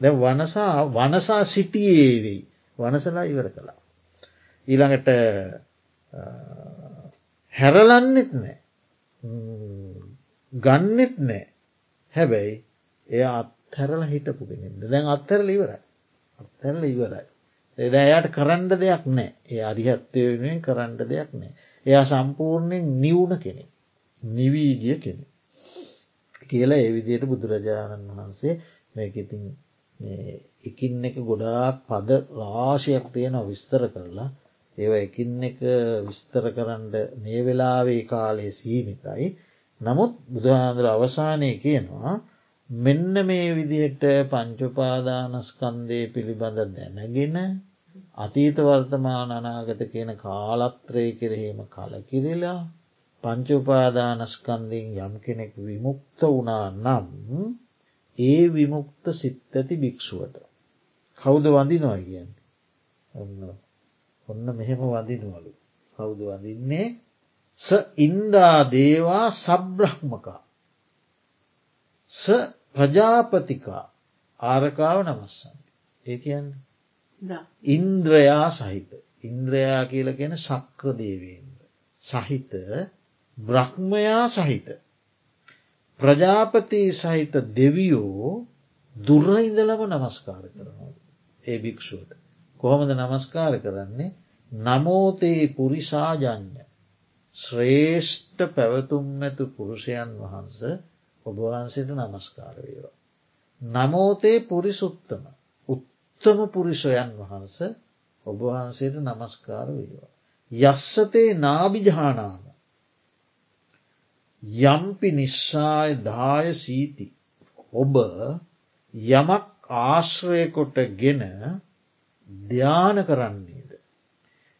දැ වනසා වනසා සිටියේ වෙයි වනසලා ඉවර කළා. ඊළඟට හැරලන්නෙත් නෑ ගන්නෙත් නෑ හැබැයි එය අත්හැරල හිටපු කෙනෙද දැන් අත්හැරල ඉවරයි අත්හැරල ඉවරයි. එදෑයට කරන්න දෙයක් නෑ ඒ අරිහත්තය වෙනුවෙන් කරන්න දෙයක් නෑ. එයා සම්පූර්ණයෙන් නිවුණ කෙනෙ. නිවීගිය කෙනෙ. කියලා එවිදියට බුදුරජාණන් වහන්සේ මේකඉතින් එකින් එක ගොඩාක් පද රාශයක් තියෙන විස්තර කරලා. ඒව එකින් එක විස්තර කරන්න මේ වෙලාවේ කාලය සීමිතයි. නමුත් බුදුහාන්දුර අවසානය කියනවා මෙන්න මේ විදිහට පංචුපාදානස්කන්දය පිළිබඳ දැනගෙන අතීත වර්තමාන අනාගත කියන කාලත්‍රය කෙරෙහීම කලකිරිලා පංචුපාදානස්කන්දිින් යම් කෙනෙක් විමුක්ත වුණා නම් ඒ විමුක්ත සිත් ඇති භික්‍ෂුවට. කෞුද වඳිනවා කියන්න? ඔන්න ඔන්න මෙහෙම වඳිනවලු. කෞුද වඳින්නේ? ස ඉන්දා දේවා සබ්‍රහ්මකා. ස ප්‍රජාපතිකා. ආරකාව නමස්සන්ති. ඒ කියන්න? ඉන්ද්‍රයා සහිත. ඉන්ද්‍රයා කියල ගැන සක්‍ර දේවේන්ද්‍ර. සහිත බ්‍රහ්මයා සහිත ප්‍රජාපති සහිත දෙවියෝ දුර්රඉදලම නමස්කාර කරනවා. ඒ භික්‍ෂුවට. කොහොමද නමස්කාර කරන්නේ නමෝතයේ පුරිසාජඥ ශ්‍රේෂ්ඨ පැවතුම් ඇතු පුරුෂයන් වහන්ස ඔබවහන්සේට නමස්කාර වේවා. නමෝතේ පුරිසුත්තම උත්තම පුරිෂයන් වහන්ස ඔබවහන්සේට නමස්කාර වේවා. යස්සතේ නාභිජානාම යම්පි නිශ්ශාය දාය සීති ඔබ යමක් ආශ්‍රයකොට ගෙන ධ්‍යාන කරන්නේද.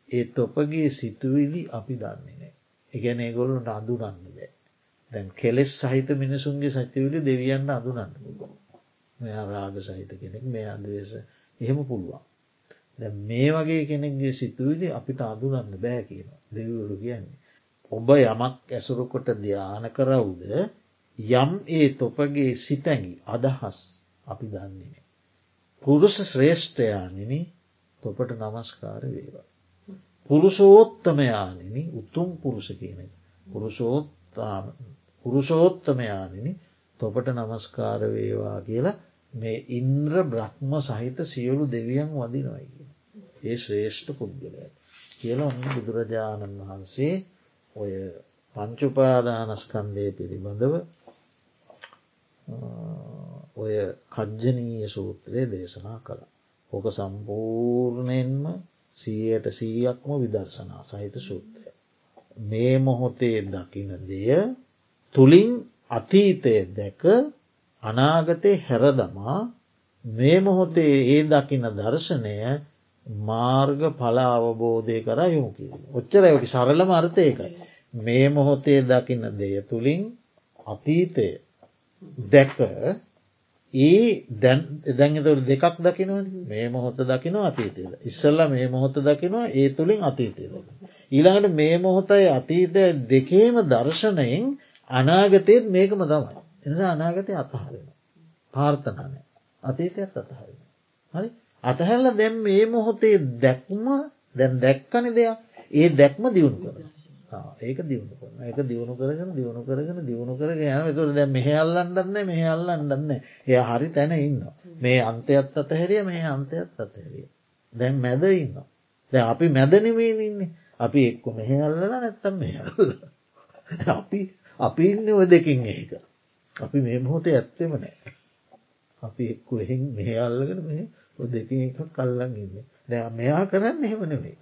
ඒත් ඔපගේ සිතුවිලි අපි දන්නේ නෑ. එකැන ඒගොල්ලට අඳුරන්න බෑ. දැන් කෙලෙස් සහිත මිනිසුන්ගේ සතිවිලි දෙවියන්ට අඳුනන්න පුළුවන්. මෙයා රාග සහිත කෙනෙක් මේ අදවේශ එහෙම පුළුවන්. දැ මේ වගේ කෙනෙක්ගේ සිතුවිලි අපිට අඳුනන්න බෑ කියන දෙවරු කියන්නේ. ඔබ යමක් ඇසුරුකොට ධ්‍යාන කරවුද යම් ඒ තොපගේ සිතැඟි අදහස් අපි දන්නේනේ. පුරුෂ ශ්‍රේෂ්ඨයානිනි තොපට නමස්කාර වේවා. පුරුෂෝත්තමයානිනි උතුම් පුරුෂ කියනෙ. පුරුෂෝත්තමයානිනි තොපට නමස්කාර වේවා කියලා මේ ඉන්ද්‍ර බ්‍රහ්ම සහිත සියලු දෙවියන් වදිනොයි කිය. ඒ ශ්‍රේෂ්ඨ පුද්ගලය කියලා ඔන්න බුදුරජාණන් වහන්සේ ඔය පංචුපාදානස්කන්දය පිළිබඳව ඔය කජ්ජනීය සූත්‍රය දේශනා කළ. ඕක සම්පූර්ණයෙන්ම සීයට සීයක්ම විදර්ශනා සහිත සූත්‍රය. මේ මොහොතේ දකින දෙය තුළින් අතීතය දැක අනාගතය හැරදමා මේ මොහොතේ ඒ දකින දර්ශනය මාර්ග පල අවබෝධය කර යොමු කිරීම. ඔච්චරයකි සරලම අර්ථයකයි. මේ මොහොතේ දකින දෙය තුළින් අතීතය දැක ඒ දැන්තට දෙකක් දකිනව මේ මොහොත දකිනවා අතීතයද. ඉස්සල්ල මේ මොහොත දකිනවා ඒ තුළින් අතීතයද. ඊළඟට මේ මොහොතයි අතීතය දෙකේම දර්ශනයෙන් අනාගතයත් මේකම තමයි. එනිසා අනාගතය අතහරෙන. පාර්ථනානය අතීතයත් අතහරෙන. හරි අතහැල්ල දැම් මේ මොහොතේ දැක්ම දැන් දැක්කන දෙයක්. ඒ දැක්ම දියුණු කර. ඒක දියුණු කරන එක දියුණු කරගෙන දියුණු කරගෙන දියුණු කරගෙන යන තුර දැ මෙහ අල්ලන්නන්න මෙහ අල්ලන්නන්න එය හරි තැන ඉන්න මේ අන්තයත් අතහැරිය මේ අන්තයත් අතහැරිය. දැන් මැද ඉන්න දැ අපි මැදනමේ ඉන්නේ. අපි එක්ක මෙහ අල්ලන නැත්තම් මෙ අපි අපි ඉන්න ඔය දෙකින් ඒක අපි මේ මොහොතේ ඇත්තෙම නෑ අපි එක්කු එහෙන් මෙහ අල්ලගෙන මේ ඔ දෙකින් එක කල්ලන් ඉන්න දැ මෙයා කරන්න එහෙමනවෙේ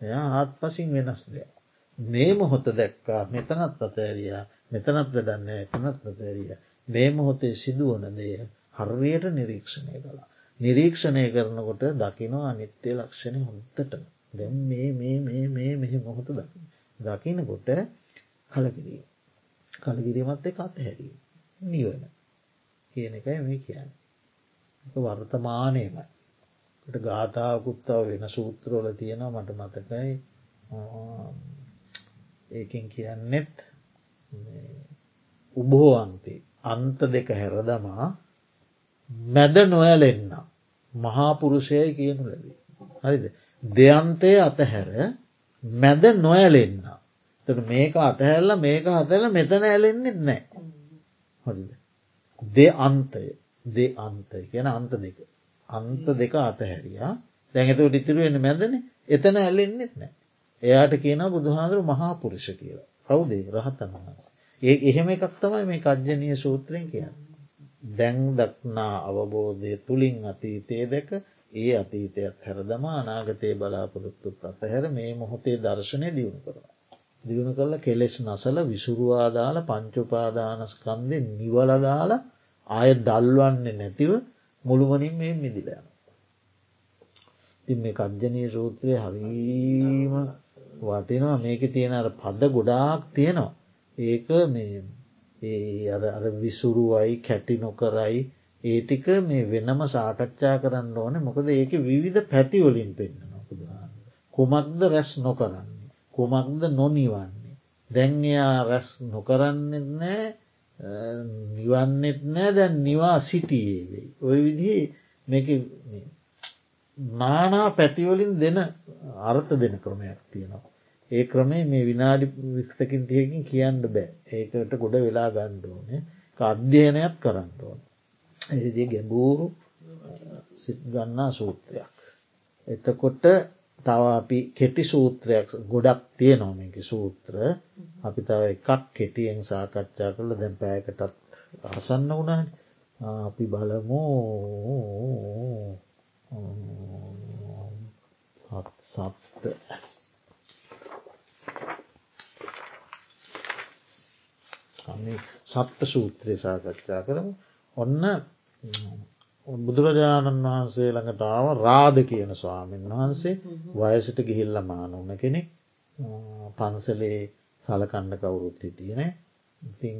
එයා ආත් පසින් වෙනස් දෙයක් මේ මොහොත දැක්කා මෙතනත් අතෑරිය මෙතනත් වැඩන්න එතනත් අතෑරිය මේ මොහොතේ සිදුවන දෙය හර්වයට නිරීක්ෂණය කලා. නිරීක්ෂණය කරනකොට දකිනවා අනිත්‍යය ලක්ෂණය හොත්තට දැම් මේ මේ මේ මේ මෙහි මොහොත දකි. දකිනකොට කලකිරීම. කලකිරීමත් එක අතහැරීම. නිවන කියන එකයි මේ කියන්න. වර්තමානයමයි. ගාථාකුත්තාව වෙන සූත්‍රෝල තියෙනවා මට මතකයි ඒකින් කියන්නෙත් උබෝන්ති අන්ත දෙක හැරදමා මැද නොයලෙන්න මහාපුරුෂයයි කියනු ලැබේ. හරිද. දෙයන්තය අතහැර මැද නොයලෙන්න. තට මේක අතහැල්ල මේක හතල මෙතන ඇලෙන්න්නෙත් නෑ. හොරිද. දෙ අන්තය දෙ අන්තය කියන අන්ත දෙක. අන්ත දෙක අතහැරයා දැඟතුට ඉතිරුවෙන මැදන එතන ඇලෙන්න්නෙත් නෑ. එයාට කියන බුදුහාදුරු මහාපුරුෂ කියලා කවුදේ රහතන් වහන්ස. ඒ එහෙම එකක් තමයි මේ කජ්ජනය සූත්‍රයෙන් කියන්න. දැන් දක්නා අවබෝධය තුළින් අතීතයේ දැක ඒ අතීතයත් හැරදම අනාගතය බලාපොරොත්තුත් අතහැර මේ මොහොතේ දර්ශනය දියුණු කරවා. දියුණු කරල කෙලෙස් නසල විසුරුවාදාල පංචුපාදානස්කන්දය නිවලදාල ආය දල්වන්නේ නැතිව මුළුවනින් මේ මිදිලයන. තින් මේ කජ්ජනී සූත්‍රය හරීම වටිනවා මේක තියෙන අර පද ගොඩාක් තියෙනවා ඒක මේ ඒ අර විසුරුවයි කැටි නොකරයි ඒ ටික මේ වෙනම සාකච්ඡා කරන්න ඕන මොකද ඒක විවිධ පැතිවලින් පෙන්න්න නොකදන්න. කුමක්ද රැස් නොකරන්නේ. කුමක්ද නොනිවන්නේ. දැන්යා රැස් නොකරන්නෙත් නෑ නිවන්නෙත් නෑ දැන් නිවා සිටියේ වෙයි. ඔය විදිහ මේක නානා පැතිවලින් දෙන අර්ථ දෙන ක්‍රමයක් තියෙනවා. ඒ ක්‍රමේ මේ විනාඩි විස්තකින් තියකින් කියන්න බෑ ඒකට ගොඩ වෙලා ගණ්ඩෝනේ අධ්‍යයනයක් කරන්න ඕන. එදී ගැඹූරු සිත් ගන්නා සූත්‍රයක්. එතකොට තව අපි කෙටි සූත්‍රයක් ගොඩක් තිය නොමක සූත්‍ර. අපි තව එකක් කෙටියෙන් සාකච්ඡා කරල දැන් පෑකටත් අසන්න වුණා අපි බලමු. සත්ත සත්ත සූත්‍රය සාකච්ඡා කරමු. ඔන්න බුදුරජාණන් වහන්සේ ළඟටාව රාධ කියන ස්වාමීන් වහන්සේ වයසට ගිහිල්ල මානුන කෙනෙක්. පන්සලේ සලකන්න කවුරුත් හිටියන ඉතින්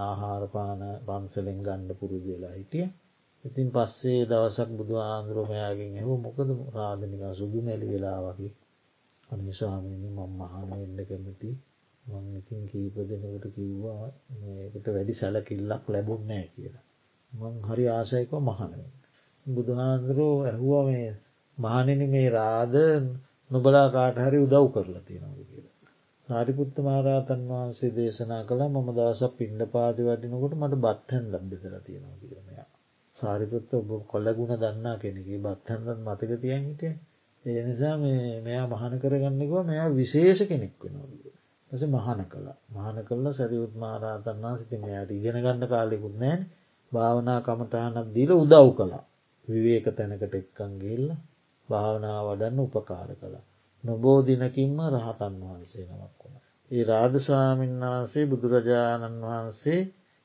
ආහාරපාන පන්සලෙන් ගණ්ඩ පුරුදු වෙලා හිටිය. ඉතින් පස්සේ දවසක් බුදු ආන්දුරමයාගෙන් එහ මොකද රාධනික සුදු මැලි වෙලා වගේ අනිස්වාමීනි මං මහන එන්න කැමති. මං ඉතින් කීප දෙනකට කිව්වා මේකට වැඩි සැලකිල්ලක් ලැබුන්නෑ කියලා මං හරි ආසයකව මහනවෙන්. බුදුහාන්දුරෝ ඇහුව මේ මහනෙන මේ රාධ නොබලා කාට හරි උදව් කරලා තියෙනවද කියලා. සාරිපුත්ත මහරාතන් වහන්සේ දේශනා කළ මම දවසක් පින්ඩ පාති වටිනකොට මට බත්හැන් ලබ්බෙදර තියෙනවා කියරමයා. සාරිපුත්ත ඔබ කොල්ලගුණ දන්නා කෙනෙගේ බත්හන්දත් මතක තියන් හිටිය. ඒ නිසා මෙයා මහන කරගන්නෙකව මෙයා විශේෂ කෙනෙක් වෙනවද. ඇස මහන කලා මහන කල්ල සැරියුත් මහරාතන් වහන්සිති මෙයාට ඉගෙන ගන්න කාලෙකුත් නෑ භාවනා කමටහනක් දීල උදව් කළා විවේක තැනකට එක්කන් ගිල්ල භාවනා වඩන්න උපකාර කළා. නොබෝ දිනකින්ම රහතන් වහන්සේ නමක් වුණ. ඒ රාධස්වාමීන් වහන්සේ බුදුරජාණන් වහන්සේ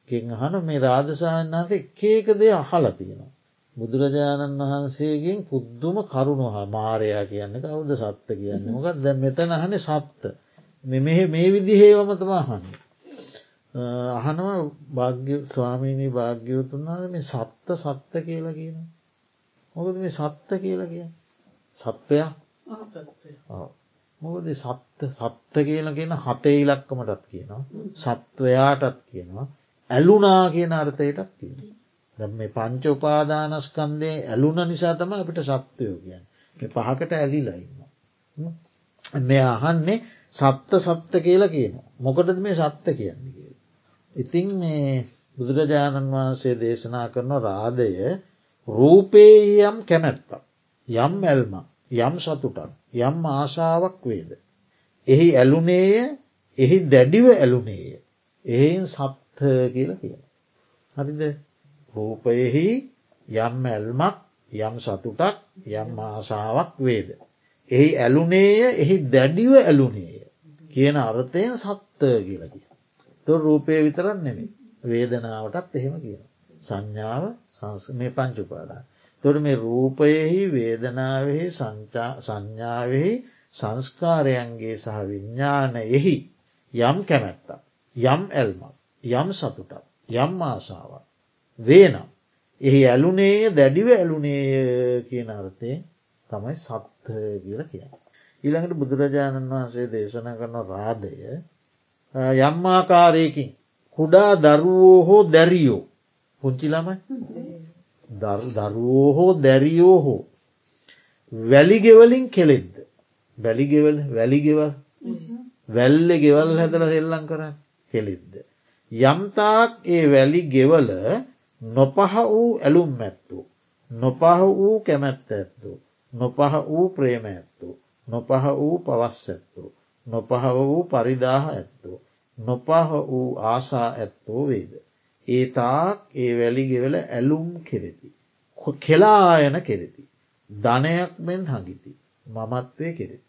ගෙන්හන මේ රාධසාහන් වහන්සේ කේක දෙය අහල තියෙනවා. බුදුරජාණන් වහන්සේගෙන් පුද්දුම කරුණු හා මාරයා කියන්න කවුද සත්ත කියන්න මොකක් දැ මෙතන හන සත්ත මෙ මේ විදිහේවමතම අහන්නේ. අහනව භාග්‍ය ස්වාමීණී භාග්‍යවතුන්නාද මේ සත්ත සත්ත කියලා කියන. මොකද මේ සත්ත කියලා කිය සත්වයක් මොකද සත්ත සත්ත කියලා කියන හතේ ඉලක්කමටත් කියනවා. සත්වයාටත් කියනවා. ඇලුනා කියන අර්ථයටත් කියන. ද මේ පංච උපාදානස්කන්දේ ඇලුන නිසා තම අපිට සත්වයෝ කියන්න. පහකට ඇලිලයින්න. මේ අහන්නේ සත්ත සත්ත කියලා කියනවා. මොකටද මේ සත්ත කියන්නේ කිය. ඉතින් මේ බුදුරජාණන් වහන්සේ දේශනා කරන රාධය රූපයේ යම් කැමැත්තක් යම් ඇල්ම යම් සතුටක් යම් ආශාවක් වේද. එහි ඇලුනේය එහි දැඩිව ඇලුනේය. එහින් සත්ත කියල කියන. හරිද රූපයෙහි යම් ඇල්මක් යම් සතුටක් යම් ආශාවක් වේද. එහි ඇලුනේය එහි දැඩිව ඇලුනේය කියන අර්ථයෙන් සත්ත කියලකි. තො රූපය විතරත් නෙමේ වේදනාවටත් එහෙම කියන. සංඥාව මේ පංචුපාදා. තොට මේ රූපයෙහි වේදනාවෙහි සංඥාවෙහි සංස්කාරයන්ගේ සහ විඤ්ඥානයෙහි යම් කැමැත්ත. යම් ඇල්මක් යම් සතුටක් යම් ආසාාවක්. වේනම්. එහි ඇලුනේය දැඩිව ඇලුනේය කියන අර්ථය තමයි සත්ත කියල කිය. ඊළඟට බුදුරජාණන් වහන්සේ දේශන කරන රාධය යම්මාකාරයකින් කුඩා දරුවෝ හෝ දැරියෝ පුංචි ළමයි දරුවෝ හෝ දැරියෝ හෝ වැලිගෙවලින් කෙලෙද්ද වැලිගෙවල් වැලිගෙවල් වැල්ල ගෙවල් හැදල සෙල්ලං කරන්න කෙලෙද්ද. යම්තාක් ඒ වැලි ගෙවල නොපහ වූ ඇලුම් ඇත්තු. නොපහ වූ කැමැත්ත ඇත්තු. නොපහ වූ ප්‍රේම ඇත්තු. නොපහ වූ පවස් ඇත්තු. නොපහ වූ පරිදාහ ඇත්තෝ. නොපහ වූ ආසා ඇත්තෝ වේද. ඒ තාක් ඒ වැලිගෙවල ඇලුම් කෙරෙති. කෙලායන කෙරෙති. ධනයක් මෙන් හඟිති. මමත්වය කෙරෙති.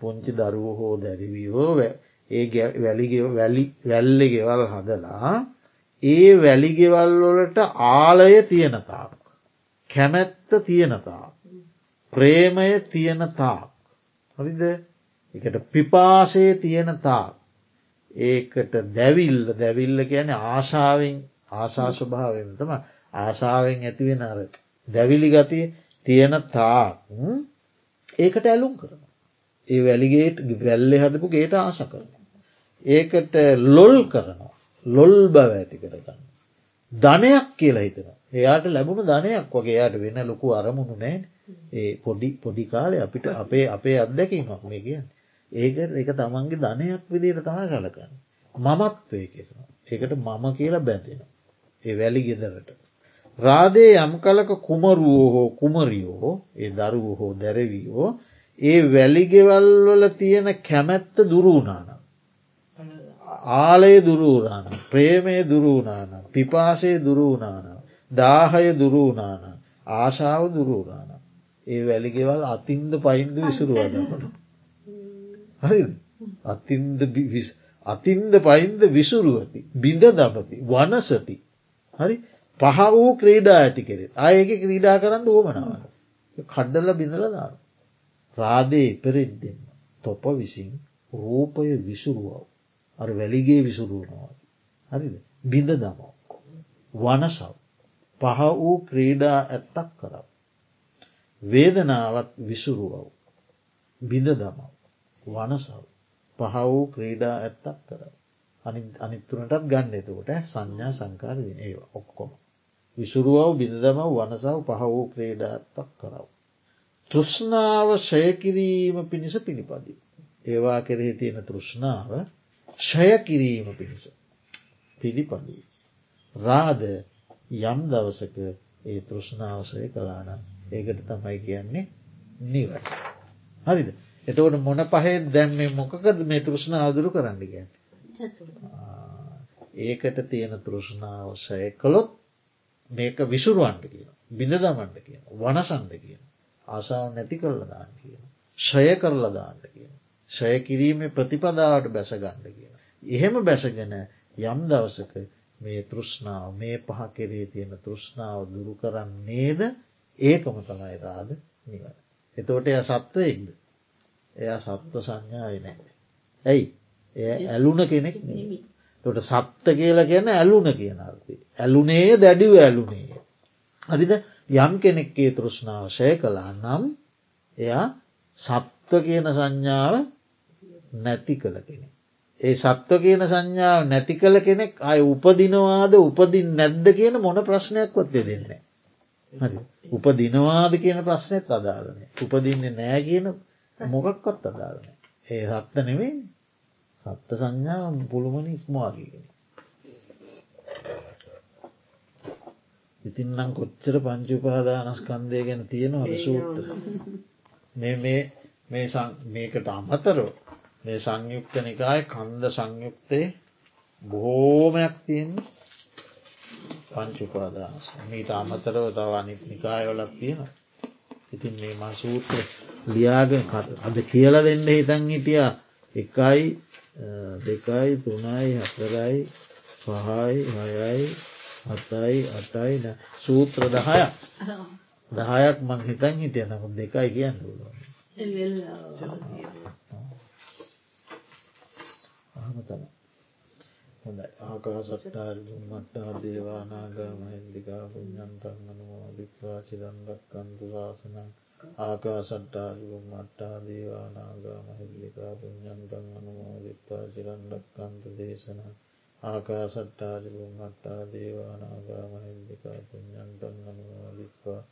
පොංචි දරුව හෝ දැරිවියෝ ඒ වැල්ලි ගෙවල් හදලා ඒ වැලිගෙවල්වලට ආලය තියෙනතාක්. කැමැත්ත තියෙනතා. ප්‍රේමය තියෙනතාක්. හරිද එකට පිපාසේ තියෙනතා ඒකට දැවිල්ල දැවිල්ල කියන ආශාවෙන් ආශා ස්වභාවෙන්තම ආශාවෙන් ඇතිවෙන අර දැවිලි ගතිය තියෙන තාක් ඒකට ඇලුම් කරන. ඒ වැලිගේට වැල්ලෙ හදපු ගේට ආශ කරන. ඒකට ලොල් කරනවා ලොල් බව ඇති කරගන්න. ධනයක් කියලා හිතන. එයාට ලැබුණු ධනයක් වගේ යායට වෙන ලොකු අරමුණු නෑ ඒ පොඩි පොඩි කාලේ අපිට අපේ අපේ අත්දැකීමක් මේ කියන්න. ඒකට එක තමන්ගේ ධනයක් විදියට තමයි සලකන්න. මමත්වය කෙනවා. ඒකට මම කියලා බැඳෙන. ඒ වැලි ගෙදරට. රාදේ යම් කලක කුමරුවෝ හෝ කුමරියෝ ඒ දරුව හෝ දැරවියෝ ඒ වැලිගෙවල්වල තියෙන කැමැත්ත දුරුණාන. ආලය දුරූනාන ප්‍රේමය දුරූනාන පිපාසය දුරූනාන දාහය දුරූනාන ආශාව දුරූනාන ඒ වැලිගෙවල් අතින්ද පයින්ද විසුරුවදකට හරි අතින්ද අතින්ද පයින්ද විසුරුවති බිඳ දපති වනසති. හරි? පහ වූ ක්‍රීඩා ඇති කෙරෙත්. අයක ක්‍රීඩා කරන්න ඕමනාව කඩ්ඩල බිඳල දාන. රාදේ ඉපරෙද්දෙන්න තොප විසින් රූපය විසුරුවව. අර වැලිගේ විසුරුවනවා. හරිද? බිඳ දමව. වනසව. පහ වූ ක්‍රීඩා ඇත්තක් කරව. වේදනාවත් විසුරුවව. බිඳ දමව. වනසව පහ වූ ක්‍රීඩා ඇත්තක් කරව අනිත්තුනටත් ගන්න එතකොට සංඥා සංකාර ඒ ඔක්කොම විසුරුවව බිඳදම වනසව පහ වූ ක්‍රේඩාත්තක් කරව. තෘෂ්ණාව ශයකිරීම පිණිස පිණිපදී. ඒවා කෙරෙහි තියෙන තෘෂ්ණාව ෂය කිරීම පිණිස පිළිපදී. රාද යම් දවසක ඒ තෘෂ්ණාවසය කලානම් ඒකට තමයි කියන්නේ නිවට. හරිද එතවට මොන පහේ දැම්ම මොකකද මේ තෘෂ්ණ අදුරු කරන්න ගැන්න. ඒකට තියෙන තෘෂ්ණාව ෂය කළොත් මේක විසුරුවන්ට කියන බිඳ දමන්ට කියන වනසන්ට කියන ආසාාව නැති කරල දාන්න කියන ෂය කරලා දාන්න කියන ෂය කිරීම ප්‍රතිපදාවට බැසගණ්ඩ කියන. එහෙම බැසගෙන යම් දවසක මේ තෘෂ්ණාව මේ පහ කෙරේ තියෙන තෘෂ්ණාව දුරු කරන්න නේද ඒකම තමයි රාද නිවන. එතෝට එය සත්වයෙක්ද එයා සත්ව සංඥාව නෑ. ඇයි එය ඇලුන කෙනෙක් නෙමි. තොට සත්ත කියලා කියන ඇලුන කියන අර්ථය. ඇලුනේ දැඩිව ඇලුනේ. හරිද යම් කෙනෙක්කේ තෘෂ්ණාවශය කලා නම් එයා සත්ව කියන සංඥාව නැති කළ කෙනෙක්. ඒ සත්ව කියන සංඥාව නැති කළ කෙනෙක් අය උපදිනවාද උපදින් නැද්ද කියන මොන ප්‍රශ්නයක්වත් දෙන්නේ. හරි උපදිනවාද කියන ප්‍රශ්නයත් අදාලනය උපදින්නේ නෑ කියන මොකක්වත් අදාලනය ඒ සත්ත නෙමේ සත්ත සංඥා පුළුමන ඉක්මවාගේගෙන. ඉතින්නම් කොච්චර පංචුපාදානස්කන්දය ගැන තියෙනවද සූත්‍ර. මේකට අමතරෝ මේ සංයුක්ත නිකාය කන්ද සංයුක්තය බොහෝමයක් තියෙන් පංචුපාදානස් මීට අමතරව තව අනිත් නිකායවලක් තියෙන. ඉතින් මේ මා සූත්‍ර ලියාගෙන අද කියල දෙන්න හිතන් හිටිය. එකයි දෙකයි තුනයි හතරයි පහයි හයයි හතයි අටයි සූත්‍ර දහයක්. දහයක් මං හිතන් හිටිය. නම දෙකයි කියන්න පුළුවන් තම හොඳ ආකා සට්ටාර්ග මට්ටා දේවානාගා මහින්දිකා පුඥන්තන් අනුවා දික්වා චිරන්දක් කන්තු ශාසනන් ආකා සට්ටාජුව මට්ටා දේවානාගා මහිල්ලිකා පුඥන්තන් අනුමෝදිත්වා චිරන්ඩක්කන්ත දේශන. ආකා සට්ටාජුව මට්ටා දේවානාගා මහිල්ලිකා පුඥන්තන් අනුමෝදිත්වා